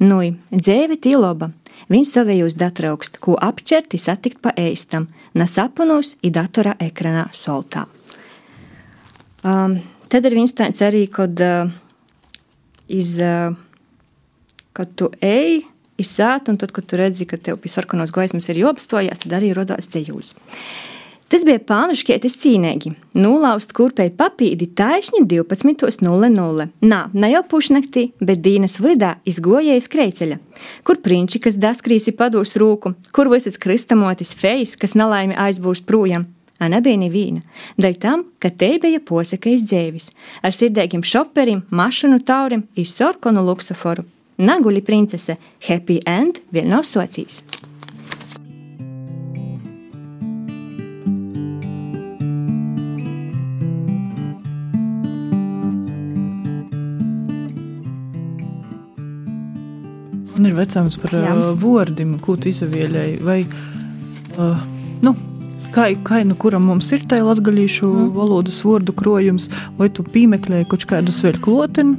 Speaker 3: Nu, dzēvi tī loba, viņš savējūs datraukst, ko apķerti satikt pa ēstam, nesapanos i datora ekranā soltā. Um, tad ir viens tāds arī, kad, uh, iz, uh, kad tu ej, izsāt, un tad, kad tu redzi, ka tev pie sarkanos gaismas ir jobstojās, tad arī rodās dzējūļs. Tas bija pānuškietis cīnīgi. Nulaust kurpei papīdi taisni 12.00. Nā, ne jau pušnaktī, bet dīnas vidā izgojējas kreiceļa, kur prinčikas daskrīsi padūs rūku, kur visas kristamotis fejas, kas nelaimi aizbūs projām. A nebija neviena, dēļ tam, ka te bija posakais dzēvis, ar sirdīgiem šoperim, mašanu taurim, izsorkonu luksaforu. Naguļi princese, happy end vēl nav socijas.
Speaker 1: Man ir vecāks par Jā. uh, vārdiem, ko tu izvēlēji. Vai, uh, nu, kā, kā nu kuram mums ir tā latgaļīšu mm. valodas vārdu krojums, vai tu pīmeklēji kaut kādus vēl kloteni,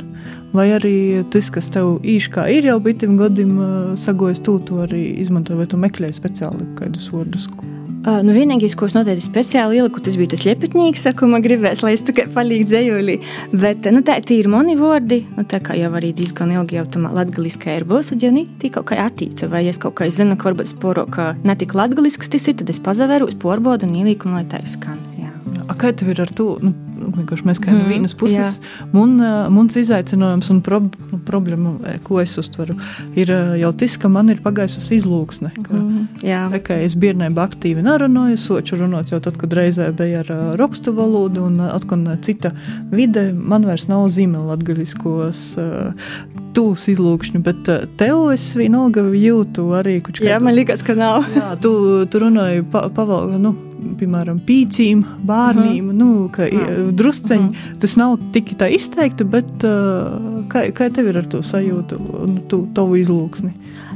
Speaker 1: vai arī tas, kas tev īškā ir jau bitiem gadiem uh, sagojas tu to arī izmanto, vai tu meklēji speciāli kādus vārdus.
Speaker 3: Uh, nu, vienīgais, ko es noteikti speciāli ieliku, tas bija tas ļepatnīgs, ko man gribēs, lai es tikai palīdzu dzējulī. Bet, nu, tā ir mani vārdi, nu, tā kā jau arī diezgan ilgi jau tam latgaliskā ir ja nī, tī kaut kā attīta, vai es kaut kā zinu, ka varbūt sporo, ka ne tik latgalisks tas ir, tad es pazaveru uz porbodu un ielīku, un lai tā skan. Jā.
Speaker 1: A, kā tev ir ar to? Nu, mēs kā no mm, vienas puses, mun, mums izaicinājums un prob, problēma, ko es uztveru, ir jau tas, ka man ir pagaisusi izlūksne. Ka, mm, jā. tā, ka es bērnēm aktīvi nerunāju, soču runāt jau tad, kad reizē bija ar rakstu valodu un atkal cita vide, man vairs nav zīmēla latgaļiskos tūs izlūkšņu, bet tev es vienalga jūtu arī,
Speaker 3: kučkādus. Jā, man liekas, ka nav.
Speaker 1: jā, tu, tu runāji pa, paval, nu, piemēram, pīcīm, bērniem, mm. nu, ka mm. drusceņi mm. tas nav tik tā izteikti, bet uh, kā, kā tev ir ar to sajūtu un tu, tavu izlūksni?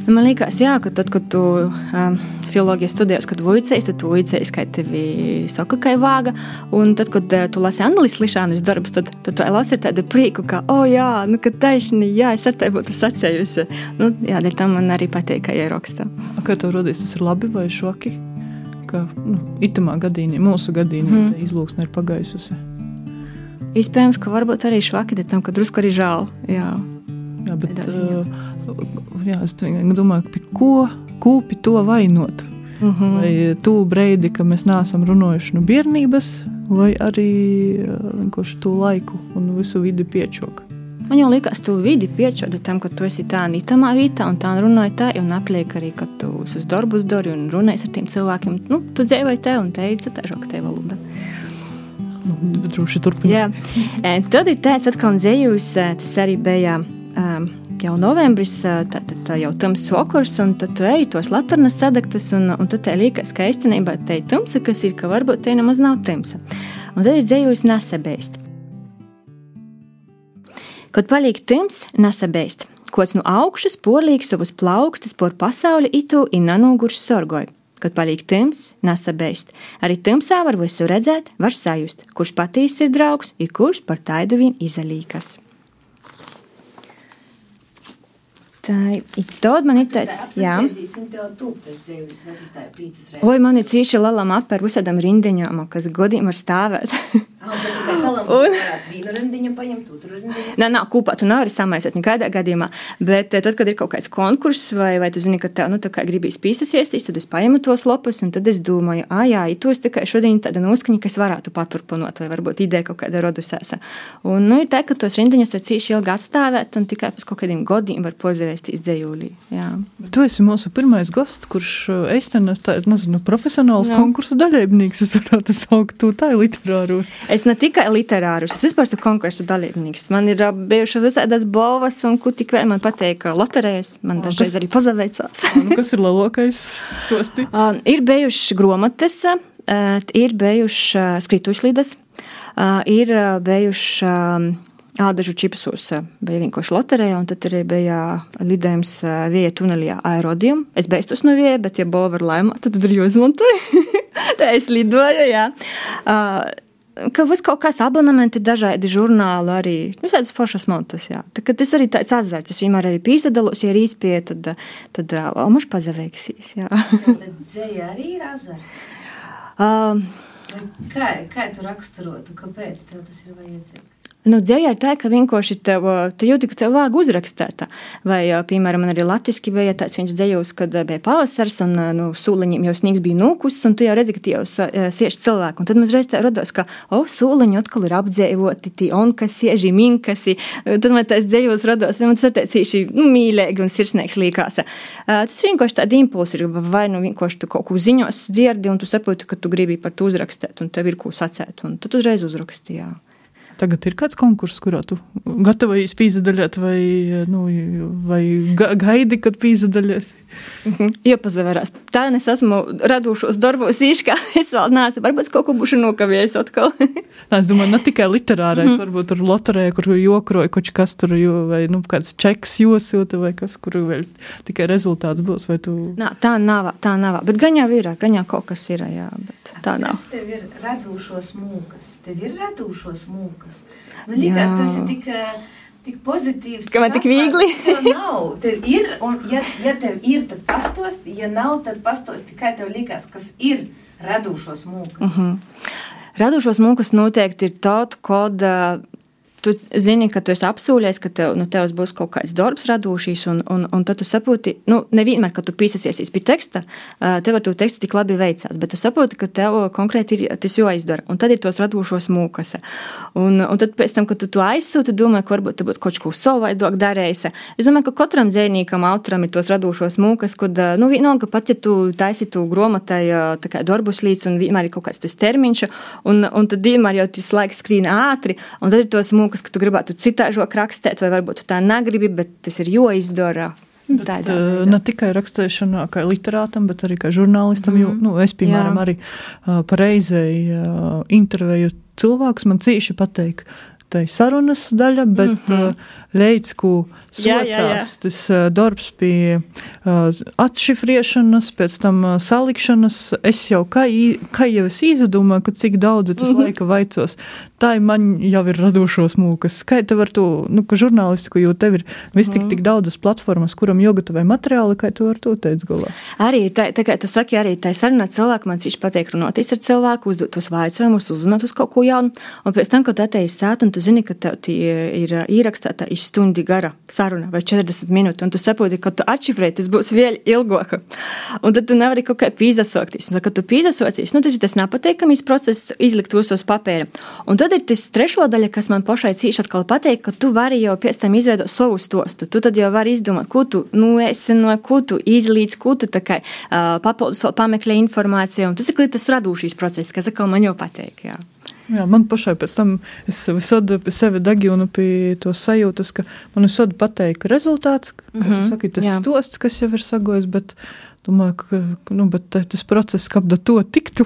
Speaker 3: Nu, man liekas, jā, ka tad, kad tu um, filozofijas studijās, kad vicējies, tad tu vicējies, ka tevi saka, ka ir vāga. Un tad, kad uh, tu lasi Annelijas Lišānas darbus, tad, tad tu lasi tādu prieku, ka, oh, jā, nu, ka taisni, jā, es ar tevi būtu sacējusi. Nu, jā, tam man arī patīk, ka ieraksta.
Speaker 1: Kā tev rodies, tas ir labi vai šoki? Ka, nu, itamā gadījumā, mūsu gadījumā, mm. izlūksne ir pagaisusi.
Speaker 3: Iespējams, ka varbūt arī švaki, tam, ka drusku arī žēl. Jā.
Speaker 1: Jā, bet uh, jā, es domāju, pie ko kūpi to vainot. Mhm. -huh. Vai tu breidi, ka mēs neesam runājuši no bērnības, vai arī vienkārši to laiku un visu vidi piečok.
Speaker 3: Man jau liekas, tu vidi piečodi tam, ka tu esi tā nītamā vietā un tā runāji tā, un apliek arī, ka tu uz darbus dari un runāji ar tiem cilvēkiem. Nu, tu dzīvoji te un teici, tā ir te valoda.
Speaker 1: Nu, droši turpināt.
Speaker 3: Tad ir tāds atkal dzējus, tas arī bija um, jau novembris, tad, tad jau tamsas vakars, un tad tu ej tos laternas sadegtas, un, un tad te liekas, ka īstenībā te ir tumsa, kas ir, ka varbūt te nemaz nav tumsa. Un tad ir dzējusi nesabēst. Kad paliek tums, nesabēst. Kods no augšas porlīgs savus plaukstus por pasauli itu in nanogurs sorgoju. Kad paliek tums, nesabēst. Arī tumsā var visu redzēt, var sajust, kurš patīs ir draugs, ir kurš par taidu vien izalīkas. Tā ir tad man ir tāds, jā. Oi, man ir cīši liela mapa ar visādām rindiņām, kas godīgi var stāvēt.
Speaker 4: un vienu rindiņu paņemt, otru rindiņu.
Speaker 3: Nē, nav kopā, tu nevari samaisīt nekādā gadījumā, bet eh, tad, kad ir kaut kāds konkurss, vai, vai tu zini, ka tev, nu, gribīs pīsas iestīs, tad es paņemu tos lopus, un tad es domāju, ah, jā, ja tos tikai šodien tāda noskaņa, kas varētu paturpinot, vai varbūt ideja kaut kāda rodusēsa. Un, nu, ir tā, ka tos rindiņus var cīši ilgi atstāt, un tikai pēc kaut kādiem godiem var pozēsties dzējūlī. Jā.
Speaker 1: Tu esi mūsu pirmais gosts, kurš eistenas, tā, nezinu, profesionāls no. konkursu daļēbnīgs, es varētu saukt to tā literārus.
Speaker 3: Es ne tikai literārus, es vispār esmu konkursu dalībnieks. Man ir bijušas visādas balvas, un ko tik vēl man patīk loterējas. Man dažreiz arī pazaveicās.
Speaker 1: nu, kas ir lielākais stosti?
Speaker 3: uh, ir bijušas gromates, uh, ir bijušas skritušlidas, uh, ir bijušas Ādažu čipsos bija vienkārši loterija, un tad arī bija lidojums vieja tunelī aerodījum. Es beigtos no vieja, bet, ja balva var laimā, tad ir jāizmantoja. Tā es lidoju, jā. Uh, ka vis kaut kāds abonementi, dažādi žurnāli, arī visādas foršas montas. Jā. Tā, tas arī tāds atzarts. Es vienmēr arī pīzdalos, ja ir īspēja, tad, tad o, maš pazaveiksīs. Jā.
Speaker 4: Tad dzēja arī ir azarts. Um, kā, kā tu raksturotu, kāpēc tev tas ir vajadzīgs?
Speaker 3: Nu, dzēja ir tā, ka vienkārši tev, te jūti, ka tev vāg uzrakstēt. Vai, piemēram, man arī latviski bija tāds viens dzējos, kad bija pavasars un nu, sūliņiem jau sniegs bija nūkus, un tu jau redzi, ka tie jau sieši cilvēki. Un tad mums reiz tā radās, ka, o, sūliņi atkal ir apdzējoti, tie onkas, sieži, minkasi. Tad man tas dzējos radās, un man tas attiecīši nu, mīlēgi un sirsnīgs līkās. Tas vienkārši tādi impulsi ir, vai nu vienkārši tu kaut ko ziņos dzirdi, un tu saproti, ka tu gribi par to uzrakstīt, un tev ir ko sacēt, un tad uzreiz uzrakstīji.
Speaker 1: Tagad ir kāds konkurss, kurā tu gatavojies pīzdaļot, vai, nu, vai gaidi, kad pīzdaļies?
Speaker 3: Mhm. Iepazīstinās. Tā es esmu radušos darbos īškā. Es vēl neesmu, varbūt kaut ko būšu nokavējis atkal.
Speaker 1: Nā, es domāju, ne tikai literārais, -hmm. varbūt tur loterē, kur jokroja kaut kas tur, jo, vai, nu, kāds čeks josilta, vai kas, kur vēl tikai rezultāts būs, vai tu...
Speaker 3: Nā, tā nav, tā nav, bet gan jau ir, gan jau kaut kas ir, jā, bet tā nav.
Speaker 4: Kas tev ir radušos mūkas? Tev ir radušos mūkas? Man liekas, tu esi tik... Tik pozitīvs,
Speaker 3: ka man tik viegli.
Speaker 4: nav. Tev ir, un ja, ja tev ir, tad pastost, ja nav, tad pastost tikai tev likās, kas ir radušos mūkas. Uh
Speaker 3: mhm. -huh. Radošos mūkus noteikti ir tad, kad tu zini, ka tu esi apsūlies, ka tev, nu, tev būs kaut kāds darbs radošs, un, un, un tad tu saproti, nu, nevienmēr, kad tu pīsasies pie teksta, tev ar to tekstu tik labi veicās, bet tu saproti, ka tev konkrēti ir tas jāizdara, un tad ir tos radošos mūkas. Un, un tad pēc tam, kad tu to aizsūti, domā, ka varbūt tu būtu kaut ko savādāk darījis. Es domāju, ka katram dzēnīkam, autoram ir tos radošos mūkas, kad, nu, vienalga pat, ja tu taisi tu gromatai darbus līdz, un vienmēr ir kaut kāds tas termiņš, un, un tad vienmēr jau tas laiks skrīn ātri, un tad ir tos mūkas, ka tu gribētu citāžok rakstīt, vai varbūt tu tā negribi, bet tas ir jāizdara.
Speaker 1: Bet,
Speaker 3: Tādā
Speaker 1: uh,
Speaker 3: veidā.
Speaker 1: ne tikai rakstīšanā, kā literātam, bet arī kā žurnālistam. Mm. Jo,
Speaker 3: Mhm.
Speaker 1: nu, es, piemēram,
Speaker 3: Jā.
Speaker 1: arī uh, pareizēji uh, intervēju cilvēkus. Man cīši patīk tā ir sarunas daļa, bet mm. -hmm. Uh, leids, ko
Speaker 3: Jā, jā, jā.
Speaker 1: socās tas uh, darbs pie uh, atšifrēšanas, pēc tam uh, salikšanas. Es jau kā, kā jau es izdomāju, ka cik daudz tas mm. -hmm. laika vaicos, tā man jau ir radošos mūkas. Kā tev ar to, nu, ka žurnālistiku, jo tev ir vis tik,
Speaker 3: Mhm.
Speaker 1: tik daudzas platformas, kuram jogatavai materiāli, kā tu ar to teici galā.
Speaker 3: Arī tā, tā kā tu saki, arī tā sarunā cilvēku man cīši patīk runāties ar cilvēku, uzdot tos vaicojumus, uzzināt uz kaut ko jaunu. Un pēc tam, kad ateies sēt, un tu zini, ka tev tie ir ierakstēta iz stundi gara saruna vai 40 minūtes, un tu saproti, ka tu atšifrēji, tas būs vēl ilgāk. Un tad tu nevari kaut kā pīzasokties. Un, kad tu pīzasocīs, nu, tas ir tas nepatīkamais process, izlikt visu uz papīra. Un tad ir tas trešo daļa, kas man pašai cīši atkal pateikt, ka tu vari jau pēc tam izveidot savu stostu. Tu tad jau vari izdomāt, ko tu nu, esi no, ko tu izlīdz, ko tu tā kā uh, papildus pameklē informāciju. Un tas ir tas radošīs process, kas atkal man jau patīk. Jā.
Speaker 1: Man pašai pēc tam es visādi pie sevi degju un pie to sajūtas, ka man visādi patīk rezultāts, kā mm -hmm. saki, tas
Speaker 3: jā.
Speaker 1: stosts, kas jau ir sagojis, bet domāju, ka nu, bet tas process, kā da to tiktu.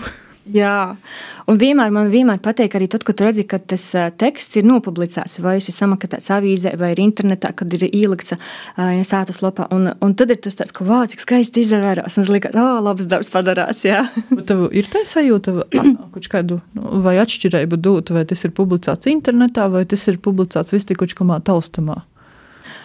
Speaker 3: Jā, un vienmēr man vienmēr patīk arī tad, kad redzi, ka tas teksts ir nopublicēts, vai tas ir samakatēts avīzē, vai ir internetā, kad ir ielikts sātas lopā. Un, un tad ir tas tāds, ka, wow, cik skaisti izvērās. Un es liekas, oh, labs darbs padarāts.
Speaker 1: Tev ir tā sajūta, kaut kādu nu, vai atšķirību dot, vai tas ir publicēts internetā, vai tas ir publicēts vis tik kaut kādā taustamā.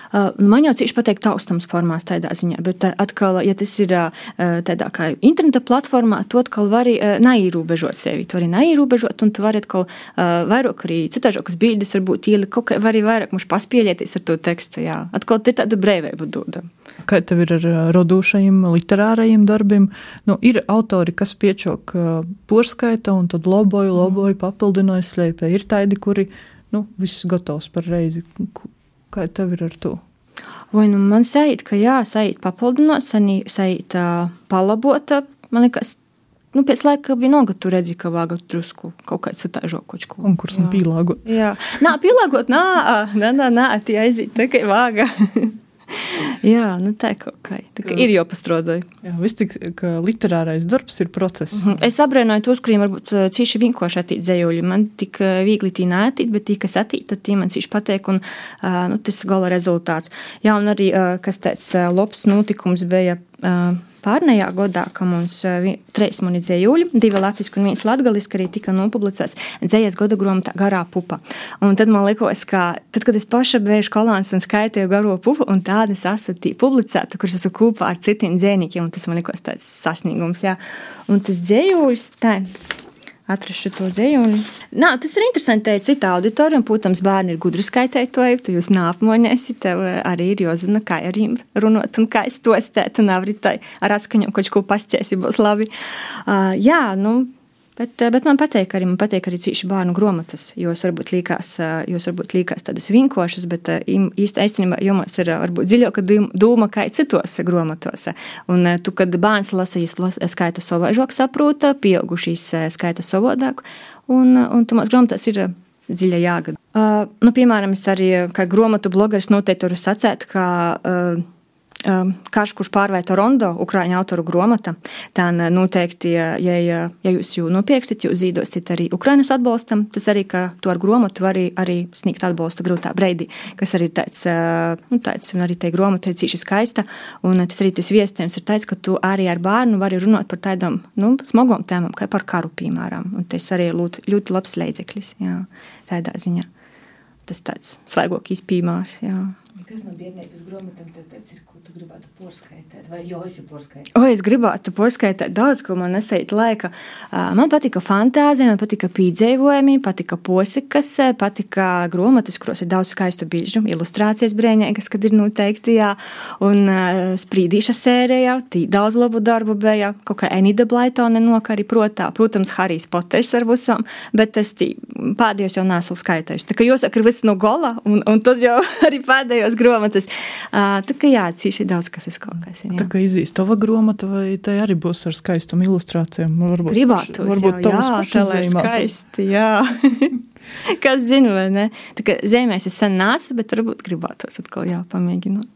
Speaker 3: Uh, man jau cīši patīk taustams formās tādā ziņā, bet uh, atkal, ja tas ir uh, tādā kā interneta platformā, to atkal var neierobežot sevi. Tu vari neierobežot, un tu vari atkal vairāk arī citāžākas bildes, varbūt ielikt kaut kā, var arī vairāk mums paspēlēties ar to tekstu. Jā. Atkal te tādu brīvību dodam.
Speaker 1: Kā tev ir ar radošajiem, literārajiem darbiem? Nu, ir autori, kas piečok porskaita un tad loboju, loboju, papildināja slēpē. Ir tādi, kuri, nu, viss gatavs par reizi. Kā tev ir ar to?
Speaker 3: Vai nu man sajūt, ka jā, sajūt papildināt, sajūt uh, palabot. Man liekas, nu, pēc laika vienalga tu redzi, ka vajag drusku kaut kā citāžo kočku.
Speaker 1: Konkursam pielāgot.
Speaker 3: Jā, nā, pielāgot, nā, nā, nā, nā tie aiziet tikai vāga. Jā, nu tā kaut kā. Tā kā ir jau pastrodāja.
Speaker 1: Jā, viss tik, ka literārais darbs ir process.
Speaker 3: Mhm. Es abrēnoju tos, kuriem varbūt eh, cīši vienkārši attīt dzējuļi. Man tik eh, viegli tī neatīt, bet tī, kas attīt, tad tie man cīši pateik, un eh, nu, tas gala rezultāts. Jā, un arī, kas tāds labs notikums bija eh, pārnējā gadā, ka mums eh, trīs mani dzējuļi, divi latviski un viens latgaliski arī tika nopublicēts dzējas gada grāmatā garā pupa. Un tad man likos, ka tad, kad es paša biju kolāns un skaitīju garo pupu, un tādas esmu tī publicēta, kuras esmu kopā ar citiem dzēniekiem, un tas man likos tāds sasniegums, jā. Un tas dzējuļs, tā, atrašu to dzējuļu. Nā, tas ir interesanti, teikt, cita auditorija, un, protams, bērni ir gudri skaitētoji, tu jūs nāpmoņēsi, tev eh, arī ir jāzina, kā ar viņiem runāt un kā stostēt, un arī tā ar atskaņām kaut ko pasciesi būs labi. Uh, jā, nu, Bet, eh, bet man patīk arī, man patīk arī cīši bērnu grāmatas. Jūs varbūt līkās, eh, jūs varbūt līkās tādas vienkāršas, bet eh, īstenībā jums ir varbūt dziļāka doma kā citos grāmatos. Un tu, kad bērns lasa, las- skaita savādāk, saprota, pieaugušīs skaita savādāk. Un, un tomās grāmatās ir dziļa jāgada. Uh, nu, piemēram, es arī kā grāmatu blogeris noteikti varu sacēt, ka uh, karš, kurš pārvērta Rondo, Ukrāņu autoru grāmata. Tā noteikti, ja, ja, jūs jau nopirksiet, jūs zīdosiet arī Ukrainas atbalstam. Tas arī, ka to ar grāmatu var arī, sniegt atbalstu grūtā breidī, kas arī tāds, uh, nu, tāds un arī tai grāmata ir cīši skaista. Un tas arī tas viestījums ir tāds, ka tu arī ar bērnu vari runāt par tādām nu, smagām tēmām, kā par karu, piemēram. Un tas arī ir ļoti, ļoti labs līdzeklis, tādā ziņā. Tas tāds slēgokīs piemērs, jā.
Speaker 4: Kas no bērnības grāmatām tev tāds ir, tu gribētu porskaitēt? Vai jau esi porskaitējis?
Speaker 3: O, es gribētu porskaitīt daudz, ko man nesait laika. Man patika fantāzija, man patika pīdzējumi, patika posikas, patika grāmatas, kuros ir daudz skaistu bilžu, ilustrācijas brēņēgas, kad ir noteikti, jā, un sprīdīša sērijā, tī daudz labu darbu bija, kaut kā Enida Blaitone nok arī protā, protams, Harijs Poters ar visam, bet es tī pēdējos jau neesmu skaitējuši. Tā kā jāsaka, ir viss no gola, un, un tad jau arī pēdējos grāmatas. Tā kā jā, cīši daudz, kas ir kaut kas. ir, jā.
Speaker 1: Tā kā izīst tava grāmata, vai tā arī būs ar skaistām ilustrācijām? Varbūt,
Speaker 3: Gribētu,
Speaker 1: varbūt tavas pašas zīmētas.
Speaker 3: skaisti, jā. Kas zina, vai ne? Tā kā zīmēs es sen nāsu, bet varbūt gribētu atkal jā, pamēģināt.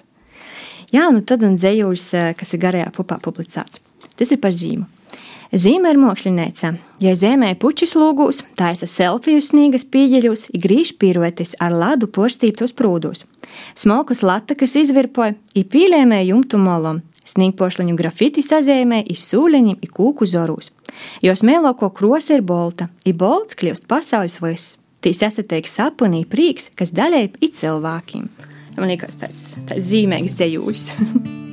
Speaker 3: Jā, nu tad un dzējuļs, kas ir garajā pupā publicēts. Tas ir par zīmu. Zīme ir mākslinieca. Ja zemē puķis lūgūs, taisa selfiju sniegas pīģeļos, grīž pirotis ar ladu postīptos prūdos. Smalkus latakas izvirpoja, i pīlēmē jumtu molom, Sniegpošliņu grafiti sazīmē iz sūleņiem, i kūku zorūs. Jos mēloko krosa ir bolta, i bolts kļūst pasaules viss. Tīs esateiks sapunī prīks, kas daļai ir cilvēkiem. Man liekas, tāds, tāds zīmīgs dzējūs.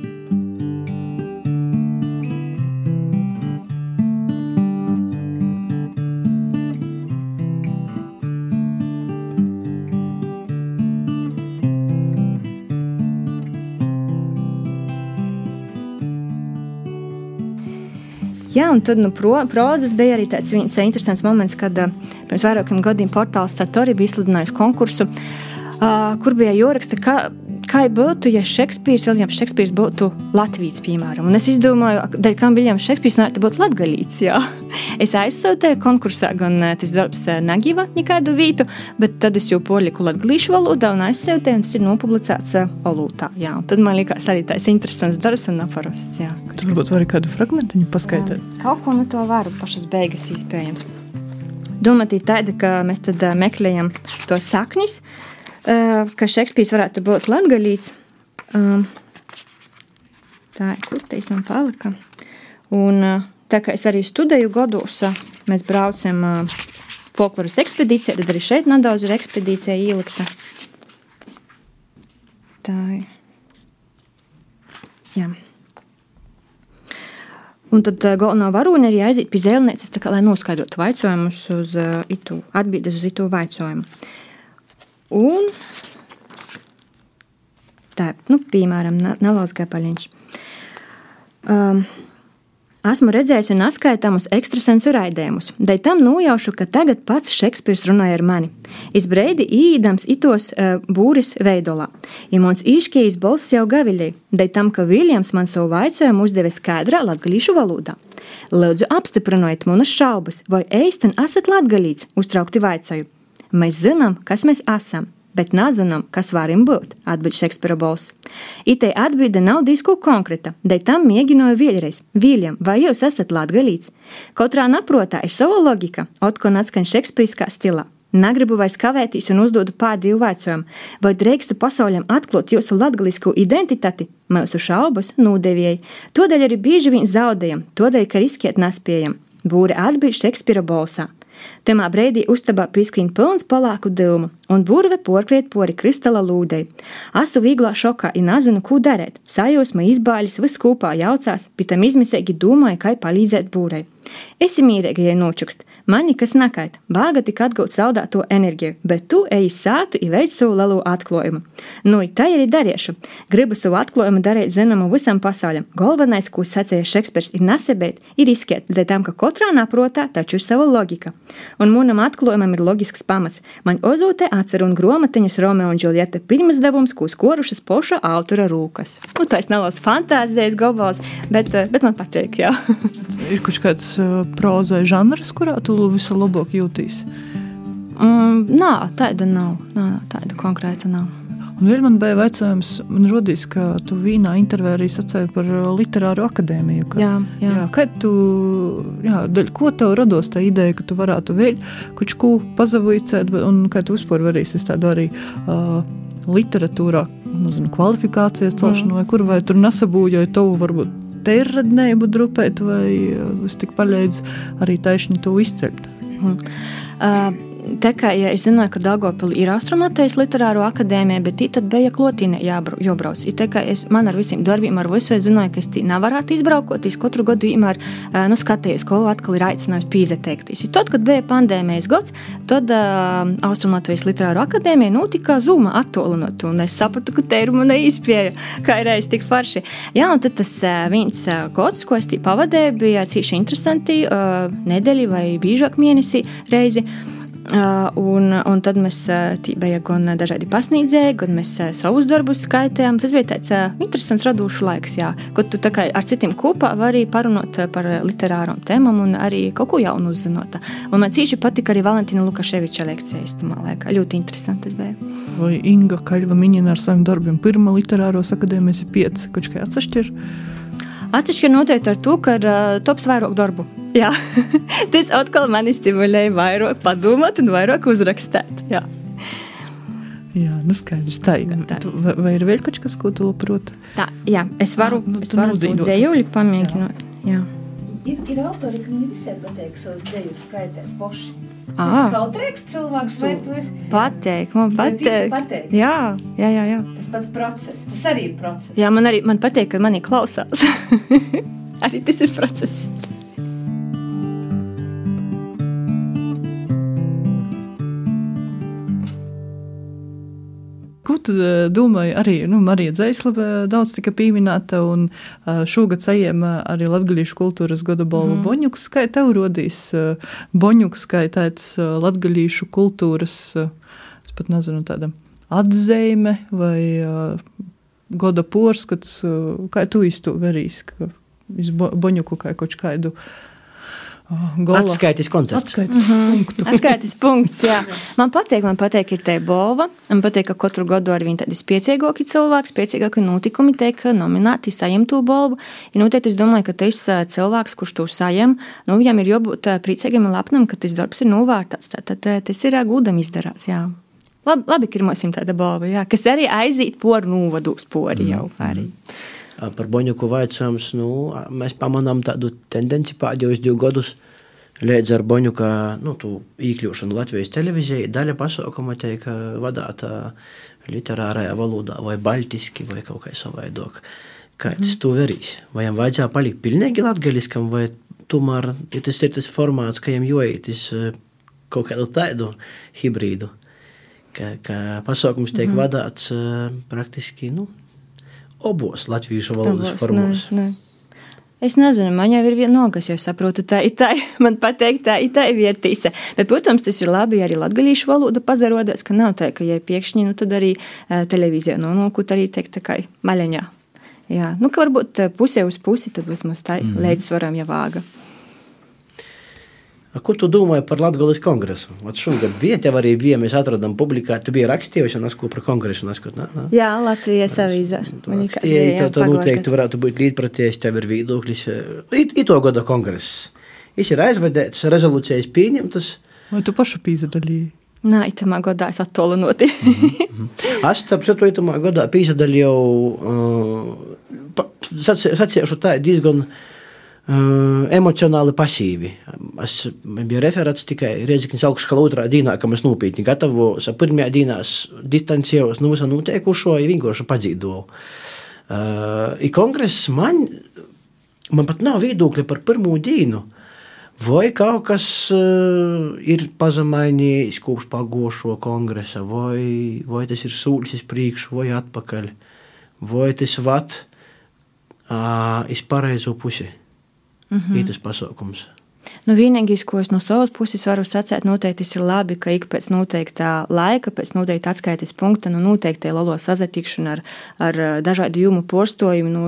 Speaker 3: Jā, un tad nu, pro, prozas bija arī tāds viens interesants moments, kad uh, pirms vairākiem gadiem portāls Satori bija izsludinājis konkursu, uh, kur bija jāraksta, ka kā būtu, ja Šekspīrs, Viljams Šekspīrs būtu Latvijas, piemēram. Un es izdomāju, dēļ kam Viljams Šekspīrs varētu būt latgalīts, jā. Es aizsūtēju konkursā gan eh, tas darbs eh, Nagiva nekādu vītu, bet tad es jau poliku latgalīšu valodā un aizsūtēju, un tas ir nopublicēts eh, olūtā, jā. Un tad man likās arī tāds interesants darbs un neparasts, jā.
Speaker 1: Tu varbūt vari kādu fragmentiņu paskaidrot?
Speaker 3: Kaut ko no to varu pašas beigas iespējams. Doma ir tāda, ka mēs tad meklējam to saknis, uh, ka Šekspīrs varētu būt latgaļīts. Um, tā ir, kur te man palika. Un eh, tā kā es arī studēju gados, eh, mēs braucam folkloras ekspedīcijā, tad arī šeit nedaudz ir ekspedīcija ielikta. Tā ir. Jā. Un tad galvenā varoņa arī aiziet pie zēlnieces, kā, lai noskaidrotu jautājumus uz uh, itu, atbildes uz itu jautājumu. Un tā, nu, piemēram, Nālas Gapaļiņš. Um, Esmu redzējis un atskaitāmus ekstrasensu raidījumus, dēļ tam nojaušu, ka tagad pats Šekspīrs runāja ar mani. Es breidi īdams itos uh, būris veidolā, mums īškijas balss jau gaviļī, dēļ tam, ka Viljams man savu vaicojumu uzdeva skaidrā latgalīšu valodā. Lūdzu, apstiprinojiet manas šaubas, vai eisten esat latgalīts, uztraukti vaicoju. Mēs zinām, kas mēs esam, bet nezinām, kas varam būt, atbild Šekspīra balss. Itē atbilde nav disku konkrēta, dēļ tam mēģināju vēlreiz. Viljam, vai jūs esat latgalīts? Katrā naprotā ir sava logika, otkon atskan Šekspīriskā stilā. Negribu vairs kavēties un uzdodu pēdējo jautājumu, vai drīkstu pasaulim atklāt jūsu latgalisku identitāti, mūsu šaubas nūdevēji. Tādēļ arī bieži vien zaudējam, tādēļ, ka riskiet nespējam. Būri atbild Šekspīra balsā. Temā brīdī uztabā piskrīt pilns palāku dilmu, un burve porkriet pori kristāla lūdei. Asu vīglā šokā, i nezinu, ko darīt. Sajūsma izbāļas viss kopā jaucās, pitam izmisēgi domāja, kā palīdzēt būrei. Esi mīrīga, ja nočukst, man nekas nakait, vāga tik atgūt zaudēto enerģiju, bet tu eji sātu i veic savu lielu atklājumu. Nu, tā arī darīšu. Gribu savu atklājumu darīt zināmu visam pasaulim. Galvenais, ko sacīja Šekspīrs, ir nesabēt, ir izskiet, dēļ tam, ka katrā naprotā taču ir sava logika. Un manam atklājumam ir loģisks pamats. Man ozūte atcer un gromatiņas Romeo un Džuljeta pirmsdevums, ko skorušas poša autora rūkas. Nu, tas nav fantāzijas gobals, bet, bet man patīk, jā.
Speaker 1: ir kaut kāds prozai žanrs, kurā tu vislabāk jūties?
Speaker 3: Mm, nā, tāda nav. Nā, tāda konkrēta nav.
Speaker 1: Un vēl man bija jautājums, man radīs, ka tu vīnā intervijā arī sacīji par literāru akadēmiju. Ka,
Speaker 3: jā, jā. jā,
Speaker 1: kad tu, jā, daļ, ko tev rados tā ideja, ka tu varētu vēl kaut ko pazavīcēt, un kā tu vispār varēsi tādu arī uh, literatūrā, nezinu, kvalifikācijas celšanu, vai kur, vai tur nesabūjoja tavu varbūt tērradnēbu drupēt, vai es tik paļēdzu arī taisni to izceļt.
Speaker 3: Hmm. Uh, Tā kā ja es zināju, ka Dārgopilī ir astronomijas literāro akadēmija, bet tad bija klotīne jābrauc. Tā kā es man ar visiem darbiem, ar visu es zināju, ka es tī nevarētu izbraukot, es katru gadu vienmēr nu, skatījos, ko atkal ir aicinājums pīzeteikties. Tad, kad bija pandēmijas gads, tad uh, Austrumlatvijas literāro akadēmija notika zūma attolinot, un es sapratu, ka te ir mana izpēja, kā ir reiz tik farši. Jā, un tad tas uh, viens uh, gads, ko es tī pavadēju, bija cīši interesanti, uh, nedēļi vai bīžāk mēnesī reizi. Un, un tad mēs bija gan dažādi pasniedzēji, gan mēs savus darbus skaitījām. Tas bija tāds interesants, radošs laiks, jā, kad tu ar citiem kopā vari parunāt par literārām tēmām un arī kaut ko jaunu uzzināt. Un man cīši patika arī Valentīna Lukaševiča lekcijas. Ļoti interesanti bija.
Speaker 1: Vai Inga Kaļva minēja ar saviem darbiem? Pirmā literāros akadēmijas ir pieci, kaut kā atsevišķi.
Speaker 3: Atsevišķi noteikti ar to, ka uh, tops vairāk darbu. Jā, tas atkal mani stimulēja vairāk padomāt un vairāk uzrakstīt. Jā.
Speaker 1: Jā, nu skaidrs. Tā, tā. Tu, vai, vai ir vēl kaut kas, ko tu labprot?
Speaker 3: Tā, jā, es varu, nu, es varu dzējuļi pamēģināt. Jā. Jā.
Speaker 4: Ir, ir autori, kam visiem patīk savus dzēju skaitēt poši. Tas ir kautrīgs cilvēks, vai tu esi?
Speaker 3: Pateik, man pateik.
Speaker 4: pateik.
Speaker 3: Jā, jā, jā, jā.
Speaker 4: Tas pats process, tas arī ir process.
Speaker 3: Jā, man arī man patīk, ka manī klausās. arī tas ir process.
Speaker 1: Ko tu eh, domāji? Arī nu, Marija Dzēslava daudz tika pieminēta, un eh, šogad saņēma arī Latvijas kultūras gada balvu mm. Boņuks. Kā tev rodīs Boņuks, kā tāds Latvijas kultūras, es pat nezinu, tāda atzīme vai gada porskats, kā tu īstu verīs, ka Boņuku kā kaut kādu.
Speaker 2: Gola. Atskaitis koncerts.
Speaker 1: Atskaitis mm -hmm. punktu.
Speaker 3: Atskaitis punkts, jā. Man patīk, man patīk, ir te bova. Man patīk, ka katru gadu ar viņu tādi spiecīgāki cilvēki, spiecīgāki notikumi tiek nominēti, saņem to balvu. Ja noteikti es domāju, ka tas cilvēks, kurš to saņem, nu, viņam ir jābūt priecīgam un lepnam, ka tas darbs ir novērtāts. Tad tas ir gudam izdarāts, jā. Labi, labi ka ir mums tāda balva, jā, kas arī aiziet poru novadu spori jau arī. Mm -hmm
Speaker 2: par Boņuku vaicājums, nu, mēs pamanām tādu tendenci pēdējos divus gadus. Līdz ar Boņuka nu, iekļūšanu Latvijas televīzijā, daļa pasaukuma tiek vadāta literārajā valodā, vai baltiski, vai kaut kā savādāk. Kā tas mm. tu verīs? Vai viņam vajadzēja palikt pilnīgi latgaliskam, vai tomēr ja tas ir tas formāts, ka viņam joītis kaut kādu tādu hibrīdu, ka, ka pasaukums tiek mm. vadāts praktiski, nu, abos latviešu valodas formos.
Speaker 3: Ne, ne. Es nezinu, man jau ir vienalga, es jau saprotu, tā ir tā, man pateikt, tā ir tā vērtīse. Bet, protams, tas ir labi, arī latgalīšu valoda pazarodās, ka nav tā, ka, ja piekšņi, nu tad arī televīzijā nonākot arī teikt tā kā maļaņā. Jā, nu, ka varbūt pusē uz pusi, tad vismaz tā mm -hmm. līdzsvaram jau vāga.
Speaker 2: A, ko tu domāji par Latvijas kongresu? Vat šogad bija, tev arī bija, mēs atradām publikāciju, tu biji rakstījuši, un es ko par kongresu neskot, ne? ne?
Speaker 3: Jā, Latvijas avīzē.
Speaker 2: Rakstīji, tev tā noteikti varētu būt līdzpratējis, tev ir viedoklis. It, it to gada kongress. Viņš ir aizvedēts, rezolūcijas pieņemtas.
Speaker 1: Vai tu pašu pīzadalīji?
Speaker 3: Nē, itamā gadā es attolinoti. mm
Speaker 2: -hmm. Es, starp citu, itamā gadā pīzadalīju, uh, saciešu tā diezgan. Uh, emocionāli pasīvi. Es biju referēts tikai Rēzaknis augšskala otrā dienā, ka mēs nopietni gatavojos. Pirmajā dienā distancējos no visa notiekušo, ja vienkārši padzīdoju. Uh, I kongress man, man pat nav viedokļa par pirmo dienu. Vai kaut kas uh, ir pazemainījis kopš pagošo kongresa, vai, vai tas ir sūdzis uz priekšu, vai atpakaļ, vai tas vat uh, iz pareizo pusi. Mm -hmm. Ir tas pasākums.
Speaker 3: Nu, vienīgais, ko es no savas puses varu sacīt, noteikti ir labi, ka ik pēc noteiktā laika, pēc noteikta atskaites punkta, nu, noteikti lielo sazatikšanu ar, ar dažādu jūmu postojumu, nu,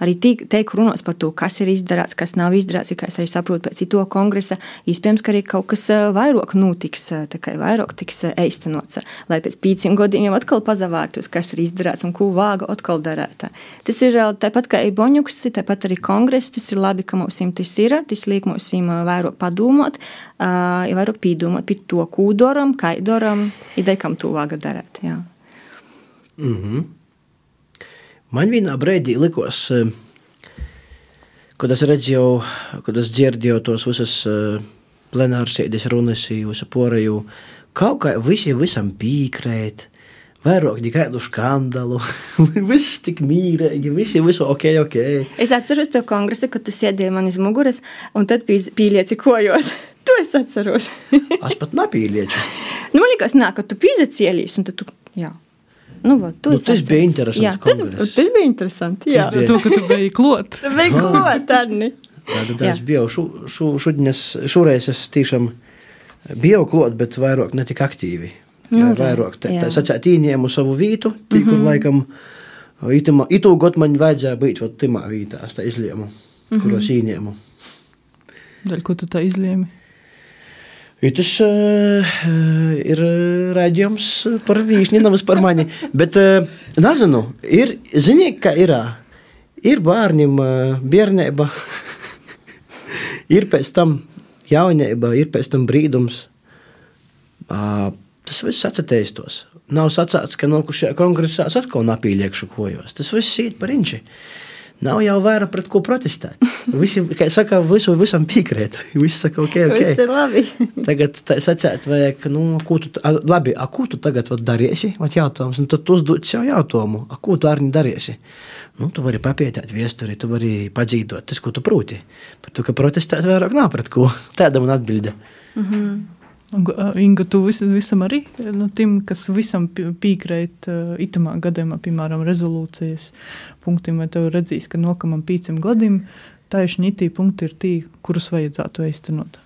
Speaker 3: arī teiku runās par to, kas ir izdarīts, kas nav izdarīts, kā es arī saprotu pēc cito kongresa, iespējams, ka arī kaut kas vairāk notiks, tā kā vairāk tiks eistenots, lai pēc pīciem gadiem jau atkal pazavārtos, kas ir izdarīts un ko vāga atkal darēt. Tas ir tāpat kā Iboņuks, tāpat arī kongress, tas ir labi, ka mums tas ir, tas liek mums vairāk padomāt, ja vairāk pīdomāt par to, ko darām, kā darām, ideja, kam to vajag darīt. Jā.
Speaker 2: Mm -hmm. Man vienā brīdī likās, kad es redzēju, kad es dzirdēju tos visas plenārsēdes runas, visu poreju, kaut kā visi visam piekrīt vairāk nekādu skandalu. viss tik mīlīgi, visi visu ok, ok.
Speaker 3: Es atceros to kongresu, kad tu sēdēji man iz muguras, un tad pīlieci kojos. to es atceros.
Speaker 2: es pat nepīlieku.
Speaker 3: nu, man liekas, nā, ka tu pīzecielīs, un tad tu, jā. Nu, va,
Speaker 2: nu, tas bija interesanti. Jā,
Speaker 3: tas, tas bija interesanti. Jā,
Speaker 1: tas bija. to, ka tu biji klot.
Speaker 3: tu biji klot, Arni.
Speaker 2: Jā, tad es biju šu, šu, šudiņas, šoreiz es tiešām Bija jau klāt, bet vairāk ne tik aktīvi. Jā, vairāk tā, sacīt, ieņēmu savu vietu, tī, kur laikam itamā, itu gadu man vajadzēja būt vat timā vietā, es tā izlēmu, kuros ieņēmu.
Speaker 1: Daļ, ko tu tā izlēmi?
Speaker 2: I tas uh, ir raidījums par vīšņu, nevis par mani. Bet, uh, nezinu, ir, zini, ka ir, ir bērniem uh, bērnība, ir pēc tam jaunība, ir pēc tam brīdums. Uh, tas viss atcerēstos. Nav sacīts, ka nākušajā kongresā es atkal napīliekšu kojos. Tas viss ir par inči. Nav jau vairāk pret ko protestēt. Visi, kā saka, visu, visam piekrīt. Visi saka, ok, ok.
Speaker 3: Viss ir labi.
Speaker 2: Tagad sacīt, vajag, nu, ko tu, a, labi, a, ko tu tagad vat, darīsi? Vat jautājums, nu, tad tu uzdod sev jautājumu, a, ko tu arī darīsi? Nu, tu vari papietēt viesturi, tu vari padzīdot tas, ko tu prūti. Par to, ka protestēt vairāk nav pret ko. Tāda man atbilde.
Speaker 1: Un, uh, Inga, tu vis, visam arī, nu, tim, kas visam piekrīt uh, itamā gadījumā, piemēram, rezolūcijas punktiem, vai tev redzīs, ka nokamam pīcim gadiem tieši nitī punkti ir tī, kurus vajadzētu īstenot.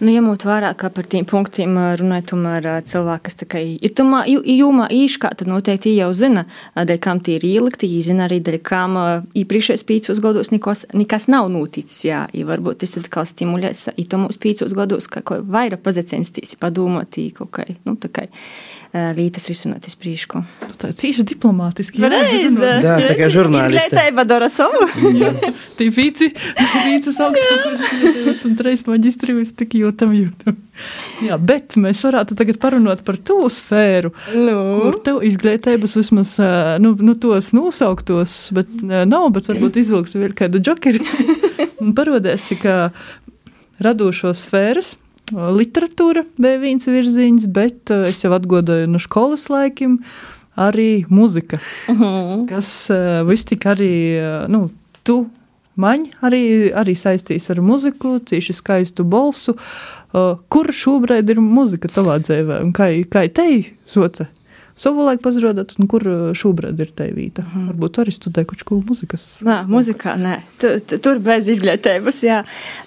Speaker 3: Nu, ņemot vērā, ka par tiem punktiem runāja tomēr cilvēki, kas kā ir tomā jū- jūmā īškā, tad noteikti jau zina, dēļ kam tie ir ielikti, zina arī, dēļ kam ā, iepriekšējos pīcos gados nekas, nekas nav noticis, jā, i varbūt tas tad kā stimulēs, mūsu pīcos gados, ka ko vairāk pazecensties, padomāt, kaut kā, nu, tā kā lītas risināt iz priekšu.
Speaker 1: Tu tā cīši diplomātiski.
Speaker 3: Reize!
Speaker 2: Jā, tā kā žurnāliste.
Speaker 3: Izglītība dara savu.
Speaker 1: Tī pīci, pīcis augstākais, esam treis maģistri, mēs tik jūtam, jūtam. Jā, bet mēs varētu tagad parunāt par to sfēru,
Speaker 3: Nu.
Speaker 1: kur tev izglītības vismaz, ā, nu, nu tos nosauktos, bet ā, nav, bet varbūt izvilksi vēl kādu džokeri un parodēsi, ka radošo sfēras, literatūra bija viens virziens, bet ā, es jau atgodoju no skolas laikiem arī muzika, kas uh, viss tik arī, uh, nu, tu man arī, arī saistīs ar muziku, cīši skaistu balsu. Uh, kur šobrīd ir muzika tavā dzīvē un kā, kā te soca? Savulaik pazrodot, un kur uh, šobrīd ir te vīta? Varbūt arī studē kaut ko muzikas.
Speaker 3: Nē, muzikā nē. Tu, tu, tur bez izglītības. Jā,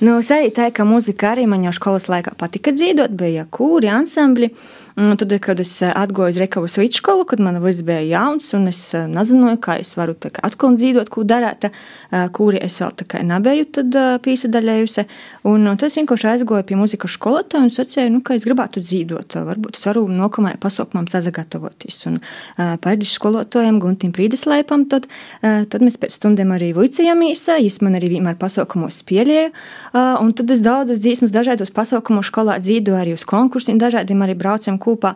Speaker 3: nu, sēž tā, ka muzika arī man jau skolas laikā patika dzīvot, bija kūri, ansambļi. Un Tad, kad es eh, atgāju uz Rekavas vidusskolu, kad man viss bija jauns, un es eh, nezināju, kā es varu kā atkal dzīvot, ko darīt, eh, kuri es vēl tā kā nebiju piesaistījusi. Un tas vienkārši aizgāja pie muzikas skolotāja un sacīja, nu, ka es gribētu dzīvot. Varbūt es varu nākamajai pasaukumam sagatavoties. Un pēdējais skolotājiem Guntim Prīdeslaipam, tad, tad mēs pēc stundiem arī vicījāmies. Viņš man arī vienmēr pasaukumos spēlēja. Un tad es daudzas dziesmas dažādos pasaukumos skolā dzīvoju arī uz konkursiem, dažādiem arī braucam kopā.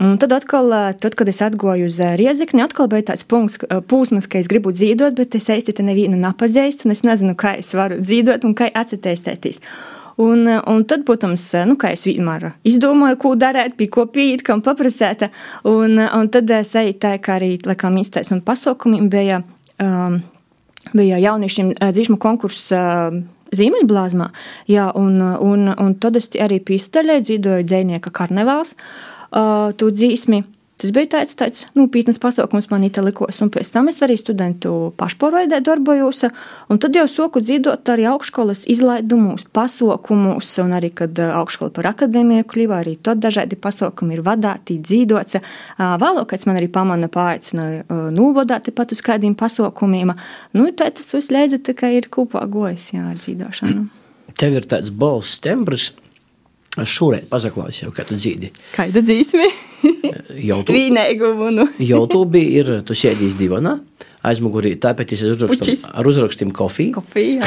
Speaker 3: Un tad, atkal, ā, tad, kad es atgāju uz ā, Riezikni, atkal bija tāds punkts, ā, pūsmas, ka es gribu dzīvot, bet es īsti te nevienu nepazīstu, un es nezinu, kā es varu dzīvot un kā atcerēties. Un, un tad, protams, nu, es vienmēr izdomāju, ko darīt, pie ko pīt, kam paprasēt. Un, un tad es eju tā, kā arī, laikam, iztais un pasaukumiem bija, um, bija jauniešiem dzīšmu konkurss. ā, Zīmeļblāzmā, jā, un, un, un tad es arī pīstaļēju, dzīvoju dzēnieka karnevāls, uh, tu dzīsmi. Tas bija tāds, tāds nopietns pasākums man italikos, un pēc tam es arī studentu pašpārveidē darbojos, un tad jau soku dzīvot arī augšskolas izlaidumus, pasākumus, un arī, kad augšskola par akadēmiju kļuva, arī tad dažādi pasākumi ir vadāti, dzīvots. Vēlākais man arī pamana paaicināja novadāti pat uz kādiem pasākumiem. Nu, tā tas viss leidza, kā ir kopā gojas, jā, ar dzīvošanu.
Speaker 2: Tev ir tāds balss tembrs. Šūrēt pazaklāju jau, kā tu dzīdi.
Speaker 3: Kāda?
Speaker 2: YouTube,
Speaker 3: Vīnēgumu. Nu.
Speaker 2: YouTube ir, tu sēdīs divanā, aizmugurī, tāpēc es
Speaker 3: Puķis.
Speaker 2: uzrakstīju ar uzrakstiem kofiju.
Speaker 3: Kofija.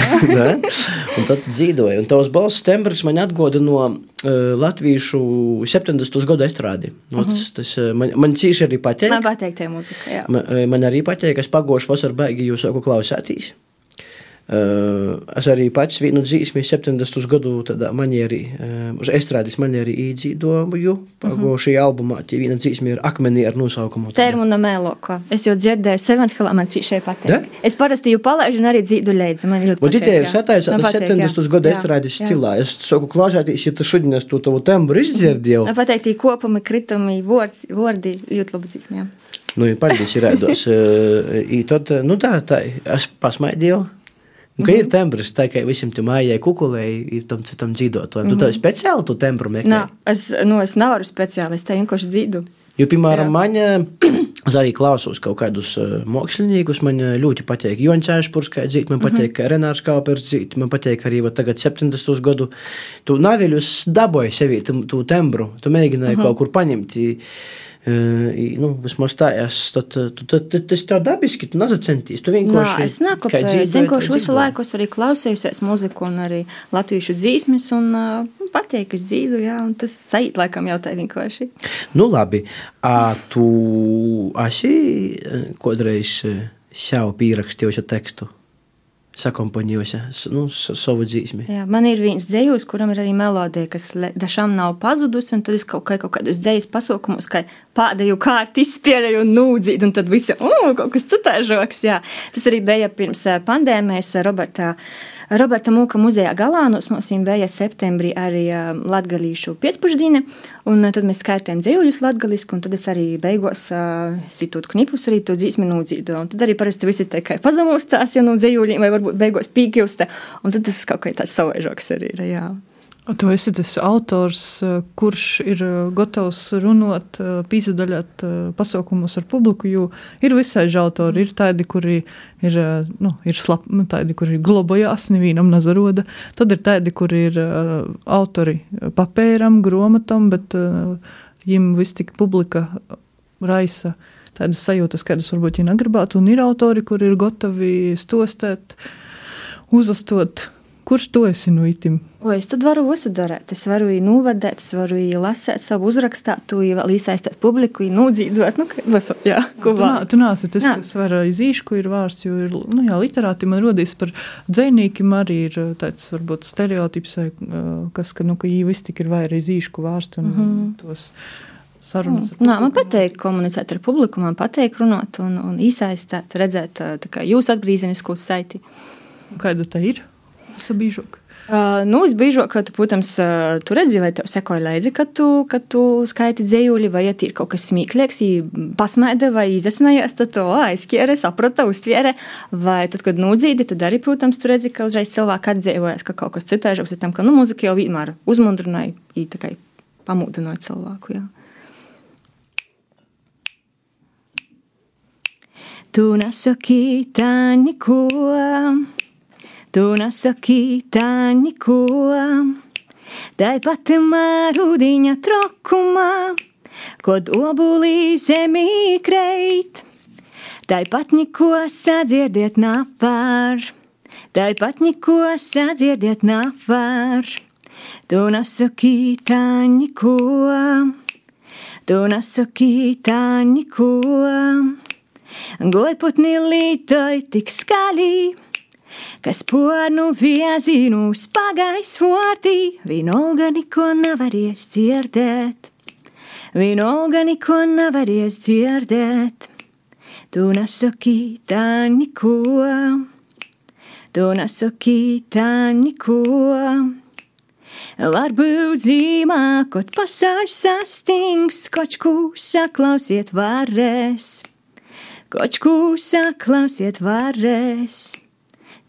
Speaker 2: Un tad tu dzīvoji. Un tavs balss tembrs man atgoda no uh, latviešu 70. gadu estrādi. Uh -huh. tas, uh, man, man cīši arī patīk.
Speaker 3: Man patīk tā mūzika. Jā.
Speaker 2: Man, eh, man arī patīk, ka es pagošu vasaru baigi jūs saku klausētīs. Uh, es arī pats vienu dzīsmi 70. gadu tādā manierī, uh, uz estrādes manierī īdzīdoju. Pagošu šī albumā, tie viena dzīsmi ir akmenī ar nosaukumu.
Speaker 3: Termina mēloka. Es jau dzirdēju, Sevenhilā man šī patīk.
Speaker 2: Da?
Speaker 3: Es parasti jau palaidu un arī dzīdu leidzu. Man ļoti
Speaker 2: Un
Speaker 3: patīk.
Speaker 2: tie ir
Speaker 3: jā.
Speaker 2: sataisīti
Speaker 3: Man patīk,
Speaker 2: 70.
Speaker 3: jā.
Speaker 2: gadu estrādes stilā. Es saku, klausēties, ja tu šodien es to tavu tembru izdzirdēju.
Speaker 3: Man patīk tie kopumi, kritumi, vārds, vārdi, ļoti labi dzīsmi. jā.
Speaker 2: Nu, ja paldies ir ēdos. I tad, nu tā, tā, es pasmaidīju. Un, ka ir tembrs, tā kā visam tam mājai kukulēji, ir tam citam dzīvotājam. Tu tā speciāli tu tembru meklē?
Speaker 3: Nā, es, nu, es nevaru speciāli, es te vienkārši dzīdu.
Speaker 2: Jo, piemēram, man, es arī klausos kaut kādus māksliniekus. Man ļoti patīk Joņš Čēšpurs, kā dzīt, man patīk mm -hmm. Renārs Kaupers dzīt, man patīk arī va, tagad 70. gadu. Tu naviļus daboji sevi tu, tu tembru, tu mēģināji mm -hmm. kaut kur paņemt. Nu, vismaz tā, es, tad, tad, tad, tas tev dabiski, tu nezacentīs. Tu vienkārši.
Speaker 3: Nā, es nekopēju, es vienkārši visu laiku arī klausījusies muziku un arī latviešu dzīsmes un uh, patīk, es dzīvu, jā, un tas sajūt laikam jau tā vienkārši.
Speaker 2: Nu, labi. A, tu esi kādreiz sev pierakstījusi tekstu? Sakomponējusi nu, savu dzīsmi.
Speaker 3: Jā, man ir viens dzējus, kuram ir arī melodija, kas dažām nav pazudusi, un tad es kaut, kā, kaut kādus dzējas pasaukumus, kā pēdējo kārtu izspēlēju un nūdzīt, un tad visi, oh, kaut kas citāžoks, jā. Tas arī bija pirms pandēmijas Roberta, Roberta Mūka muzejā Galānos, mums bija septembrī arī latgalīšu piecpuždīne, un tad mēs skaitām dzējuļus latgaliski, un tad es arī beigos situt knipus arī to dzīsmi nūdzīdu, un tad arī parasti visi tā kā pazamūstās, ja no dzējuļiem, vai varbūt beigās pīkjusta, un tad tas kaut kā tāds savaižoks arī ir, jā.
Speaker 1: Tu esi tas autors, kurš ir gatavs runāt, pīzdaļāt pasaukumus ar publiku, jo ir visai autori. Ir tādi, kuri ir, nu, ir slapi, tādi, kuri globojās, nevienam nazaroda. Tad ir tādi, kuri ir autori papēram, gromatam, bet viņiem viss tik publika raisa tādas sajūtas, kādas varbūt viņi negribētu. Un ir autori, kuri ir gatavi stostēt, uzastot. Kurš to esi no itim?
Speaker 3: O, es tad varu visu darīt. Es varu viņu novadīt, es varu viņu lasīt, savu uzrakstāt, vēl iesaistīt publiku, viņu nūdzīdot. Nu, visu, jā, ko
Speaker 1: tu, nā, tu nāsi tas, nā. kas var izīšku ir vārds, jo ir, nu jā, literāti man rodīs par dzēnīkiem arī ir tāds, varbūt, stereotips, vai kas, ka, nu, ka jī viss tik ir vairāk izīšku vārstu un mm -hmm. tos sarunas.
Speaker 3: Mm. Nā, man patīk komunicēt ar publiku, man patīk runāt un, un iesaistīt, redzēt kā, jūsu atgriezenisko saiti.
Speaker 1: Kāda tā ir? Visa biežāk.
Speaker 3: Uh, nu, es biežāk, ka tu, protams, uh, tu redzi, vai tev sekoja līdzi, kad tu, kad tu skaiti dzējuļi, vai ja ir kaut kas smieklīgs, pasmaida vai izsmējās, tad to aizķēri, saprata, uztviere. Vai tad, kad nudzīdi, tu dari, protams, tu redzi, ka uzreiz cilvēki atdzīvojas, ka kaut kas citāžoks ir tam, ka nu, muzika jau vienmēr uzmundrināja, ītakai pamūdināja cilvēku. Jā. Tu nesaki tā neko. Tu nesaki tā neko, tāpat mārūdiņa trokumā, kod obulī zemī kreit. Tāpat neko sadziediet nevar, tāpat neko sadziediet nevar. Tu nesaki tā neko, tu nesaki tā neko. Gojputni lītoj tik skaļi kas pornu viezīnu spagais vārtī, vienalga neko nevaries dzirdēt, vienalga neko nevaries dzirdēt. Tu nesaki tā neko, tu nesaki tā neko. Varbūt zīmā, kaut pasāžs sastings, kaut ko saklausiet varēs, kaut ko saklausiet varēs.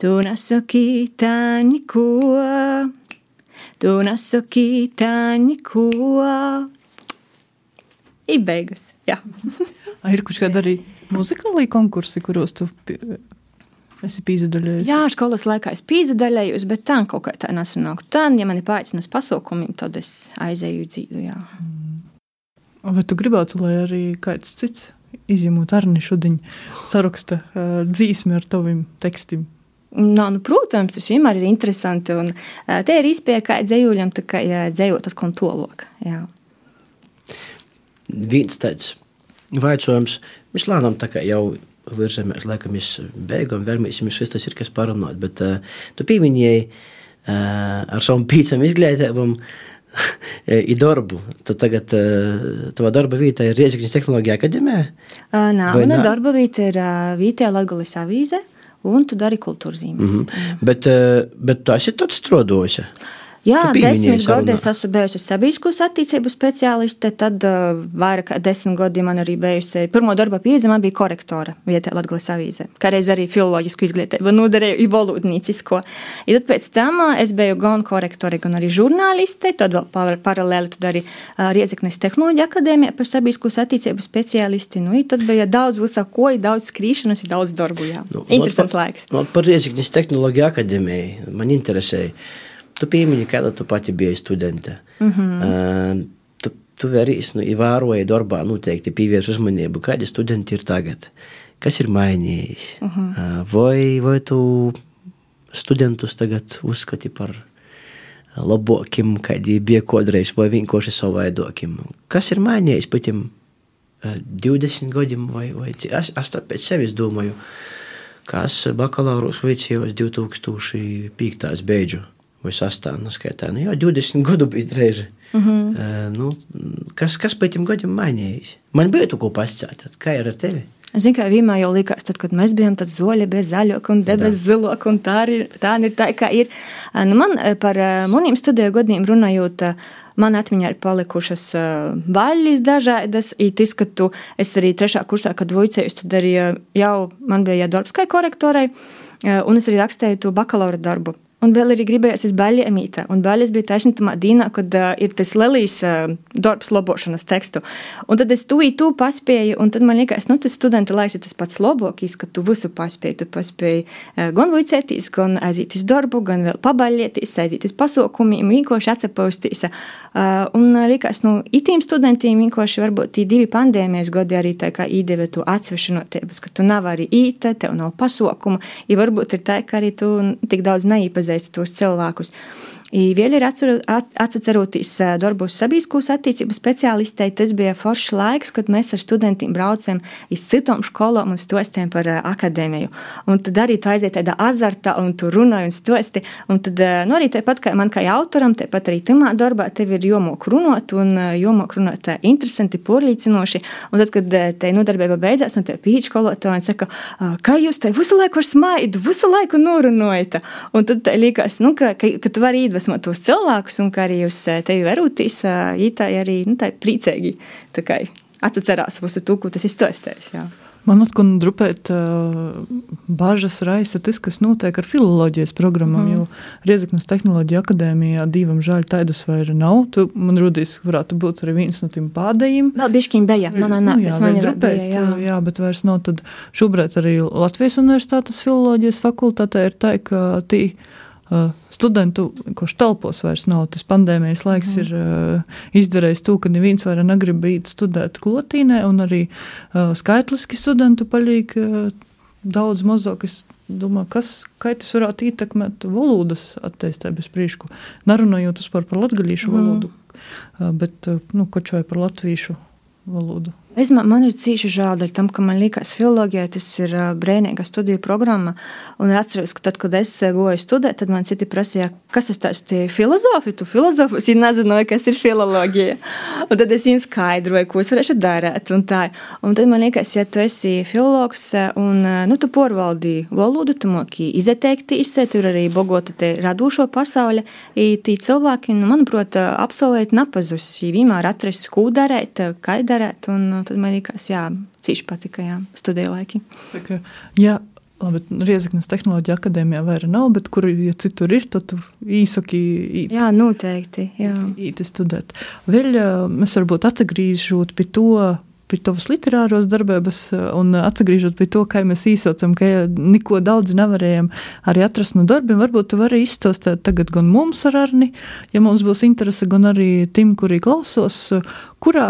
Speaker 3: Tu nesaki tā neko, tu nesaki tā neko. Ir beigas. Jā.
Speaker 1: ir kaut kādi arī muzikāli konkursi, kuros tu esi pīzdaļējis?
Speaker 3: Jā, skolas laikā es pīzdaļējos, bet tā kaut kā tā nesanāk. Tad, ja mani pāicinas pasaukumiem, tad es aizēju dzīvu, jā.
Speaker 1: Mm. Vai tu gribētu, lai arī kāds cits izņemot Arni šodien saraksta uh, dzīsmi ar taviem tekstiem?
Speaker 3: Nā, nu, protams, tas vienmēr ir interesanti. Un, uh, te ir izpēja kā dzējuļam, tā kā ja, dzējot uz kontoloka. Jā.
Speaker 2: Viens tāds vaicojums, mēs lēnām tā kā jau virzamies, laikam, mēs beigām vērmēsim, šis tas ir, kas parunāt, bet uh, tu pieminēji uh, ar savam pīcam izglītībam i darbu. Tu tagad, uh, tava darba vieta ir Riezikņas tehnoloģija akadēmijā?
Speaker 3: Uh, nā, mana darba vieta ir uh, Vītē Latgalis avīze un tu dari kultūras zīmes. Mm
Speaker 2: -hmm. bet, bet tu esi tāds strodoša.
Speaker 3: Jā, desmit gadi es esmu bijusi sabiedriskos attīstību speciāliste, tad uh, vairāk kā desmit gadi man arī bijusi. Pirmo darba pieredze man bija korektore vietējā Latvijas avīzē. Kādreiz arī filoloģisku izglītību noderēju, ir valodnīcisko. I tad pēc tam es biju gan korektore, gan arī žurnāliste, tad vēl par, paralēli tad arī uh, Riezeknes tehnoloģija akadēmija par sabiedriskos attīstību speciālisti. Nu, tad bija daudz visako, daudz skrīšanas, daudz darbu. Jā.
Speaker 2: Nu,
Speaker 3: Interesants
Speaker 2: ot,
Speaker 3: laiks.
Speaker 2: ot, Par Rieziknis tehnoloģiju akadēmiju man interesēja. Tu piemini, kāda tu pati biji studente. Mm -hmm. uh, tu, tu vērīs, nu, ievēroji darbā noteikti pievērš uzmanību, kādi studenti ir tagad. Kas ir mainījies? Mm -hmm. uh, vai, vai tu studentus tagad uzskati par labākiem, kādi bija kādreiz, vai vienkārši savaidokiem? Kas ir mainījies pēc tam uh, 20 gadiem, vai, vai ci- es, es tā pēc sevis domāju, kas bakalaurus veicījos 2005. beidžu vai sastāvā skaitā. Nu, jā, 20 gadu bija drēži. Mm -hmm. uh, nu, kas, kas pēc tam gadiem mainījās? Man bija tu ko pasakāt, kā ir ar tevi?
Speaker 3: Zinu, kā vienmēr jau likās, tad, kad mēs bijām tad zoļi bez zaļoka un debesu ziloka, un tā ir tā, ir tā, kā ir. Nu, man par maniem studiju gadiem runājot, man atmiņā ir palikušas baļas dažādas, it izskatu, es arī trešā kursā, kad vicējos, tad arī jau man bija jādarbs kā korektorai, un es arī rakstīju to bakalaura darbu. Un vēl arī gribējās baļķi mītā. Un baļķis bija taisnība tajā dienā, kad uh, ir tas lielais uh, darbs, labošanas tekstu. Un tad es tu paspēju, un tad man liekas, nu, tas studenta laiks ir tas pats labākais, ka tu visu paspēji. Tu paspēji uh, gan vicēties, gan aiziet uz darbu, gan vēl pabaļieties, aiziet uz pasaukumiem, vienkārši atsapaustīs. Uh, un uh, liekas, nu, itīm studentiem vienkārši varbūt tie divi pandēmijas gadi arī tā kā īdeve to atsvešinotības, ka tu nav arī īta, tev nav pasaukuma, ja varbūt ir tā, ka arī tu tik daudz neīpazīsti tos cilvēkus. I vēl ir atceru- at- atceroties eh, darbu sabiedriskos attīstības speciālistei, tas bija foršs laiks, kad mēs ar studentiem braucam uz citām skolām un stostiem par akadēmiju. Un tad arī tu aiziet tādā azartā un tu runāji un stosti. Un tad, nu arī tāpat kā man kā autoram, tāpat arī tamā darbā tev ir jomok runāt un jomok runāt eh, interesanti, porlīcinoši. Un tad, kad te nodarbība beidzās un te pīča skolotāji saka, "Ah, kā jūs te visu laiku ar smaidu, visu laiku norunājat. Un tad liekas, nu, ka, ka, ka tu vari iedvesmot tos cilvēkus un ka arī uz eh, tevi verūtīs, ītā arī nu, tā priecīgi tā atcerās visu to, ko tas izstāstījis. jā.
Speaker 1: Man atkal drupēt uh, bažas raisa tas, kas notiek ar filoloģijas programmām, mm. jo Riezaknas tehnoloģija akadēmijā divam žēl taidas vairs nav. Tu, man rudīs, varētu būt arī viens no tiem pādējiem.
Speaker 3: Vēl bišķiņ bija, nā, nā, nā,
Speaker 1: Nu, jā,
Speaker 3: pēc
Speaker 1: vēl
Speaker 3: maņa vēl
Speaker 1: drupēt,
Speaker 3: bija, jā.
Speaker 1: jā, bet vairs nav. Tad šobrīd arī Latvijas Universitātes filoloģijas fakultātē ir tā, ka tī uh, studentu, kurš telpos vairs nav, tas pandēmijas laiks mm. ir uh, izdarījis to, ka neviens vairs negrib būt studēt klotīnē, un arī uh, skaitliski studentu paliek uh, daudz mazāk. Es domāju, kas, kā tas varētu ietekmēt valodas attīstību priekšu, nerunājot par latgalīšu
Speaker 3: Mhm.
Speaker 1: mm. valodu, uh, bet, nu, koču vai par latviešu valodu.
Speaker 3: Es, man, man ir cīši žēl dēļ tam, ka man liekas, filozofija tas ir ā, brīvīga studiju programma. Un es atceros, ka tad, kad es goju studēt, tad man citi prasīja, kas tas tāds - filozofi, tu filozofus, ja nezināju, kas ir filozofija. Un tad es viņiem skaidroju, ko es varēšu darīt. Un, tā. un tad man liekas, ja tu esi filologs ā, un nu, tu porvaldīji valodu, tu moki izteikties, tur arī bogota te radošo pasauli, tī cilvēki, nu, manuprāt, absolvēti napazus, ja vienmēr atrast, ko darīt, kā darīt. Un, tad man liekas, jā, cīši patika, jā, studiju laiki.
Speaker 1: Tā kā, jā, labi, Riezaknes tehnoloģija akadēmijā vairs nav, bet kur ja citur ir, tad tu īsaki īt,
Speaker 3: Jā, noteikti. Jā.
Speaker 1: īt studēt. Vēl ā, mēs varbūt atgriežot pie to, pie tavas literāros darbības un atgriežot pie to, kā mēs īsocam, ka neko daudz nevarējām arī atrast no darbiem. Varbūt tu vari izstāstīt tagad gan mums ar Arni, ja mums būs interese, gan arī tim, kuri klausos, kurā,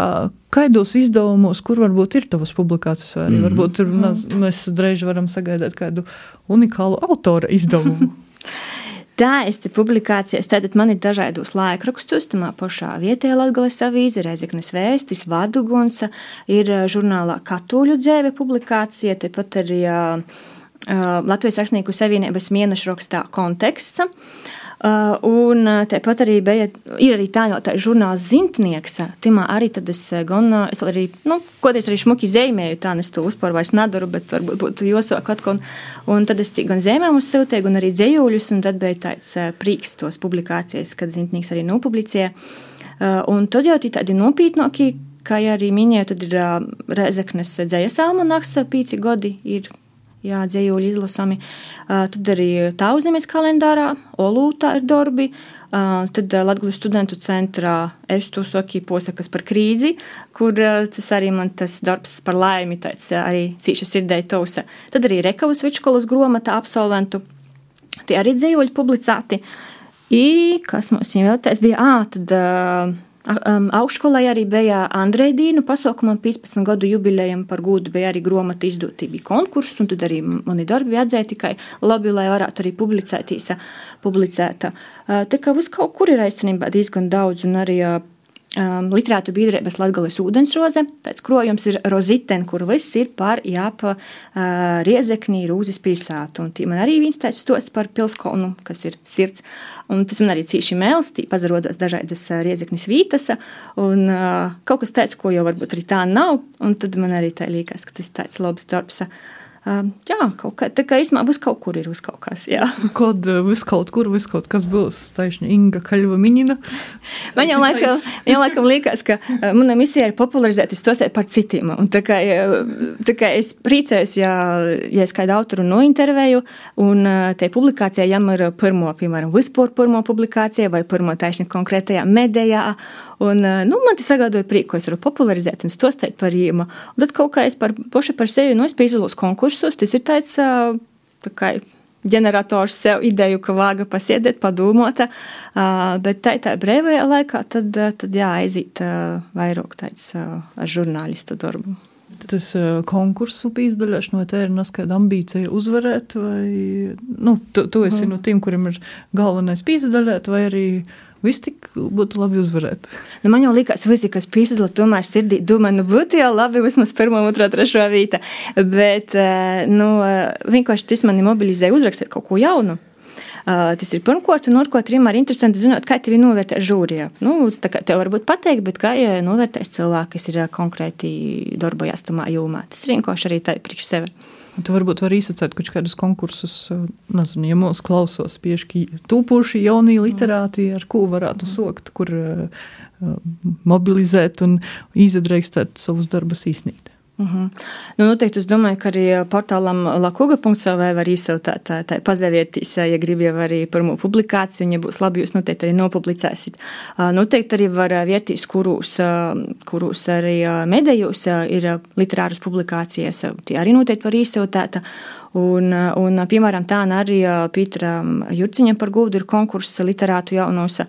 Speaker 1: kaidos izdevumos, kur varbūt ir tavas publikācijas, vai arī mm -hmm. varbūt ir, mēs, mēs drīz varam sagaidīt kādu unikālu autora izdevumu.
Speaker 3: Tā ir publikācijas. Tātad man ir dažādos laikrakstos, tā pašā vietējā Latvijas avīze, Reizeknas vēstis, Vaduguns, ir žurnālā Katoļu dzēve publikācija, tepat arī ā, Latvijas rakstnieku savienības mēneša rakstā konteksts. Uh, un tāpat arī bija, ir arī tā žurnāls Zintnieks. Timā arī tad es gan, es arī, nu, kodreiz arī šmuki zīmēju, tā es to uzpār vairs nedaru, bet varbūt būtu jāsāk atkal. Un tad es gan zīmēju uz sevi, gan arī dzējuļus, un tad bija tāds prīks tos publikācijas, kad Zintnieks arī nopublicēja. Uh, un tad jau tādi nopietnāki, kā arī minēju, tad ir uh, Rezeknes dzējas almanaks, pīci gadi ir jā, dzējoļi izlasami. Uh, tad arī Tauzemes kalendārā, Olūtā ir darbi. Tad Latvijas studentu centrā es to saku posakas par krīzi, kur tas arī man tas darbs par laimi, tāds arī cīša sirdē tausa. Tad arī Rekavas Vičkolas gromata absolventu. Tie arī dzējoļi publicēti. I, kas mums jau tāds bija? Ā, tad Um, augšskolā arī bija Andrei Dīnu pasaukumam 15 gadu jubilejam par gūdu, bija arī gromata izdotība konkurss, un tad arī mani darbi vajadzēja tikai labi, lai varētu arī publicētīs, publicēta. Uh, tā kā uz kaut kur ir īstenībā diezgan daudz, un arī uh, um, literātu biedrības Latgales ūdensroze. Tāds krojums ir roziten, kur viss ir par jāpa uh, Riezeknī, Rūzes pilsētu. Un tī man arī viens tāds stosts par pilskolnu, kas ir sirds. Un tas man arī cīši mēls, tī pazarodas dažādas uh, Riezeknis vītas. Un uh, kaut kas tāds, ko jau varbūt arī tā nav. Un tad man arī tā liekas, ka tas tāds labs darbs. Uh, jā, kaut kā tā kā īstenībā būs kaut kur ir uz kaut kas. Jā.
Speaker 1: Kod vis kaut kur, vis kaut kas būs. Taisni Inga Kaļva Minina.
Speaker 3: Man jau laikam, jau laikam liekas, ka uh, mana misija ir popularizēt tos par citiem. Un tā kā, tā kā es priecājos, ja, ja es kādu autoru nointervēju, un uh, te publikācijā jām ir pirmo, piemēram, vispār pirmo publikācija vai pirmo taisni konkrētajā medijā. Un, nu, man tas sagādāja prieku, ko es varu popularizēt un stostēt par viņu. Un tad kaut kā es par, paši par sevi nu, piesalos konkursos. Tas ir tāds tā kā ģenerators sev ideju, ka vāga pasiedēt, padomāt. Bet tā, tā brīvajā laikā tad, tad jā, aiziet vairāk tāds ar žurnālistu darbu.
Speaker 1: Tas konkursu izdaļāšana, vai tā ir neskaidra ambīcija uzvarēt, vai nu, tu, tu esi mm. no tiem, kuriem ir galvenais pīzdaļāt, vai arī Viss tik būtu labi uzvarēt.
Speaker 3: Nu, man jau likās, visi, kas piesaistīja, tomēr sirdī domā, nu būtu jau labi vismaz pirmā, otrā, trešā vieta. Bet eh, nu, eh, vienkārši tas mani mobilizēja uzrakstīt kaut ko jaunu. Uh, tas ir pirmkārt, un otrkārt, arī interesanti zināt, kā tevi novērtē žūrijā. Nu, tā kā tev varbūt pateikt, bet kā ja novērtēs cilvēki, kas ir konkrēti darbojas tamā jomā. Tas ir vienkārši arī tā priekš sevi.
Speaker 1: Tu varbūt vari izsacēt kaut kādus konkursus, nezinu, ja mūsu klausos pieši tūpoši jaunie literāti, ar ko varētu sokt, kur uh, mobilizēt un izadreikstēt savus darbus īstenīt.
Speaker 3: Mhm. -huh. nu, noteikti es domāju, ka arī portālam lakuga.cl var izsaukt tā, tā, tā pazavietīs, ja grib jau arī pirmo publikāciju, un ja būs labi, jūs noteikti arī nopublicēsit. Noteikti arī var vietīs, kurus, kurus arī medējos ir literāras publikācijas, tie arī noteikti var izsaukt. Un, un, piemēram, tā arī Pīteram Jurciņam par gūdu ir konkurss literātu jaunos.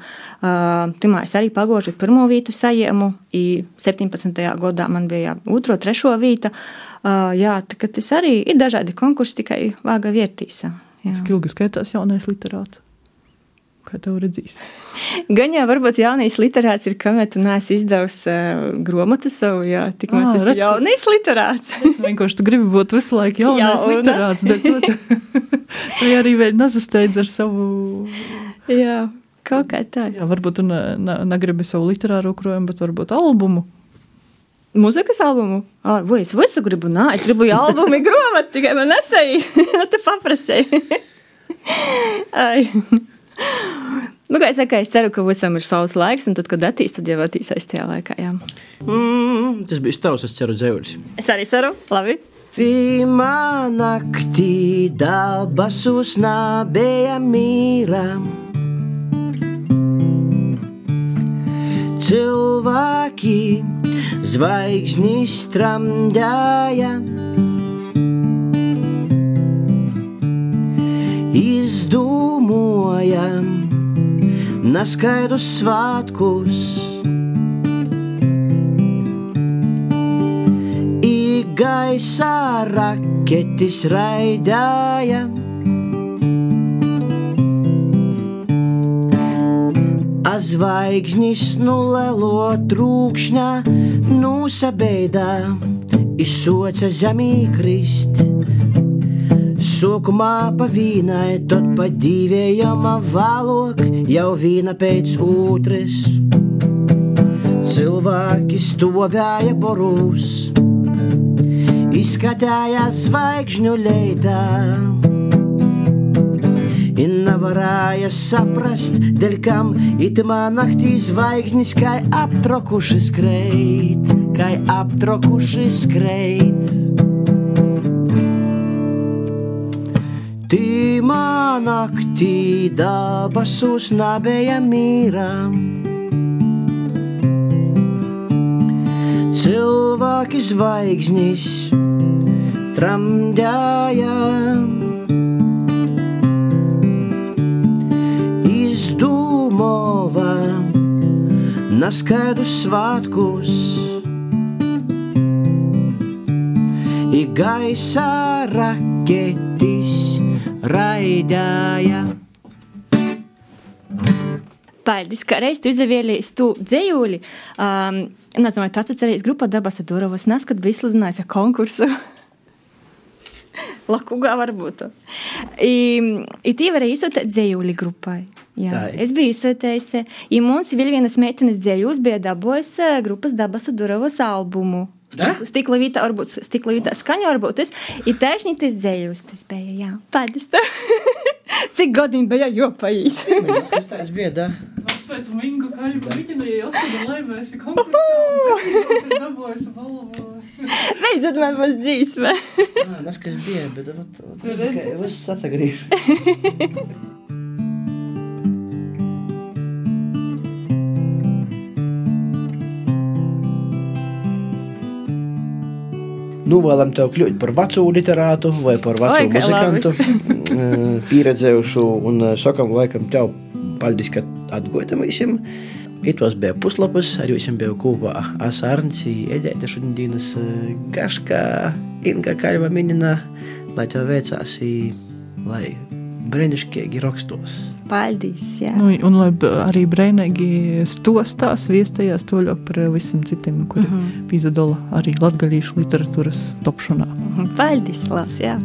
Speaker 3: Timā es arī pagožu pirmo vītu sajiemu, i 17. gadā man bija otro, trešo vīta. Jā, tas arī ir dažādi konkursi, tikai vāga vietīs.
Speaker 1: Cik ilgi skaitās jaunais literāts? Kā tev redzīs?
Speaker 3: Gan jau varbūt jaunais literāts ir, kamēr tu neesi izdevusi uh, grāmatu savu, jā, tikmēr tas redz, ir jaunais literāts.
Speaker 1: Es vienkārši tu gribi būt visu laiku jaunais Jauna. literāts, bet tu, tu arī vēl nesasteidz ar savu.
Speaker 3: Jā, kaut kā tā.
Speaker 1: Jā, varbūt tu ne, ne, negribi savu literāro krojumu, bet varbūt albumu.
Speaker 3: Mūzikas albumu? Ah, vai es visu gribu? Nē, es gribu albumu grāmatu, tikai man nesēja. Te paprasēji. Nu, kā es saku, es ceru, ka visam ir savs laiks, un tad, kad attīstīs, tad jau attīstīs tajā laikā. Jā.
Speaker 2: Mm, tas bija tavs, es ceru, dzēvurs.
Speaker 3: Es arī ceru, labi.
Speaker 2: Tīmā naktī dabasus nabēja mīram. Cilvēki zvaigznis tramdēja. Izdomājam neskaidrus svētkus. Gaisā raketis raidāja. Zvaigznis nulelo trūkšņā, nusabeidā, izsoca zemī krist Sākumā pa vīnai, tad pa divējama valok, jau vīna pēc otras. Cilvēki stovēja borūs, izskatījās zvaigžņu leitā. I nevarēja saprast, dēļ kam itamā naktī zvaigznes kā aptrokuši skreit, kā aptrokuši skreit. Naktī dabasus nabēja mīram. Cilvēki zvaigznes tramdēja. Izdūmova naskaidrus svētkus. I gaisā raketis raidāja.
Speaker 3: Paldies, ka reiz tu izvēlējies to dzējūli. Um, es domāju, tu atceries grupā dabas Durovas, nes, kad bija izsludinājis konkursu. Lakugā varbūt. I, i tī varēja izsūtīt dzējūli grupai. Jā,
Speaker 2: Tā ir.
Speaker 3: es biju izsūtījusi. I mums vēl vienas meitenes dzējūs bija dabojis eh, grupas dabas Durovas albumu. Vītā, varbūt stikla vītā skaņa, varbūt tas ir taisnīgi tas dzējūs. Tas bija, jā, paldies. tev. Cik godīgi bija jopājīt.
Speaker 2: Tas tāds bija, da?
Speaker 1: Apsveicu Mingu, kā jau mēģināju, jau laimēsi konkursā. Dabūjusi balvu.
Speaker 3: Beidzot, man būs dzīsme.
Speaker 2: Ah, Tas, kas bija, bet vat, vat, vat, viss atsagrīž. Novēlam tev kļūt par vecu literātu vai par vecu
Speaker 3: Oi, kā
Speaker 2: muzikantu, eh, pieredzējušu un eh, sakam laikam tev paldies, ka atgojitam visiem. Itos bija puslapus, ar jums bija kopā Asārns, Eģēta šodienas eh, Gaška, Inga Kaļva minina, lai tev veicās, i- lai brīnišķīgi rakstos.
Speaker 3: Paldies, jā.
Speaker 1: Nu, un lai arī brīvīgi stostās, viestējās toļāk par visiem citiem, kuri mm -hmm. pīzdola arī latgalīšu literatūras topšanā.
Speaker 3: Paldies, Lās, jā.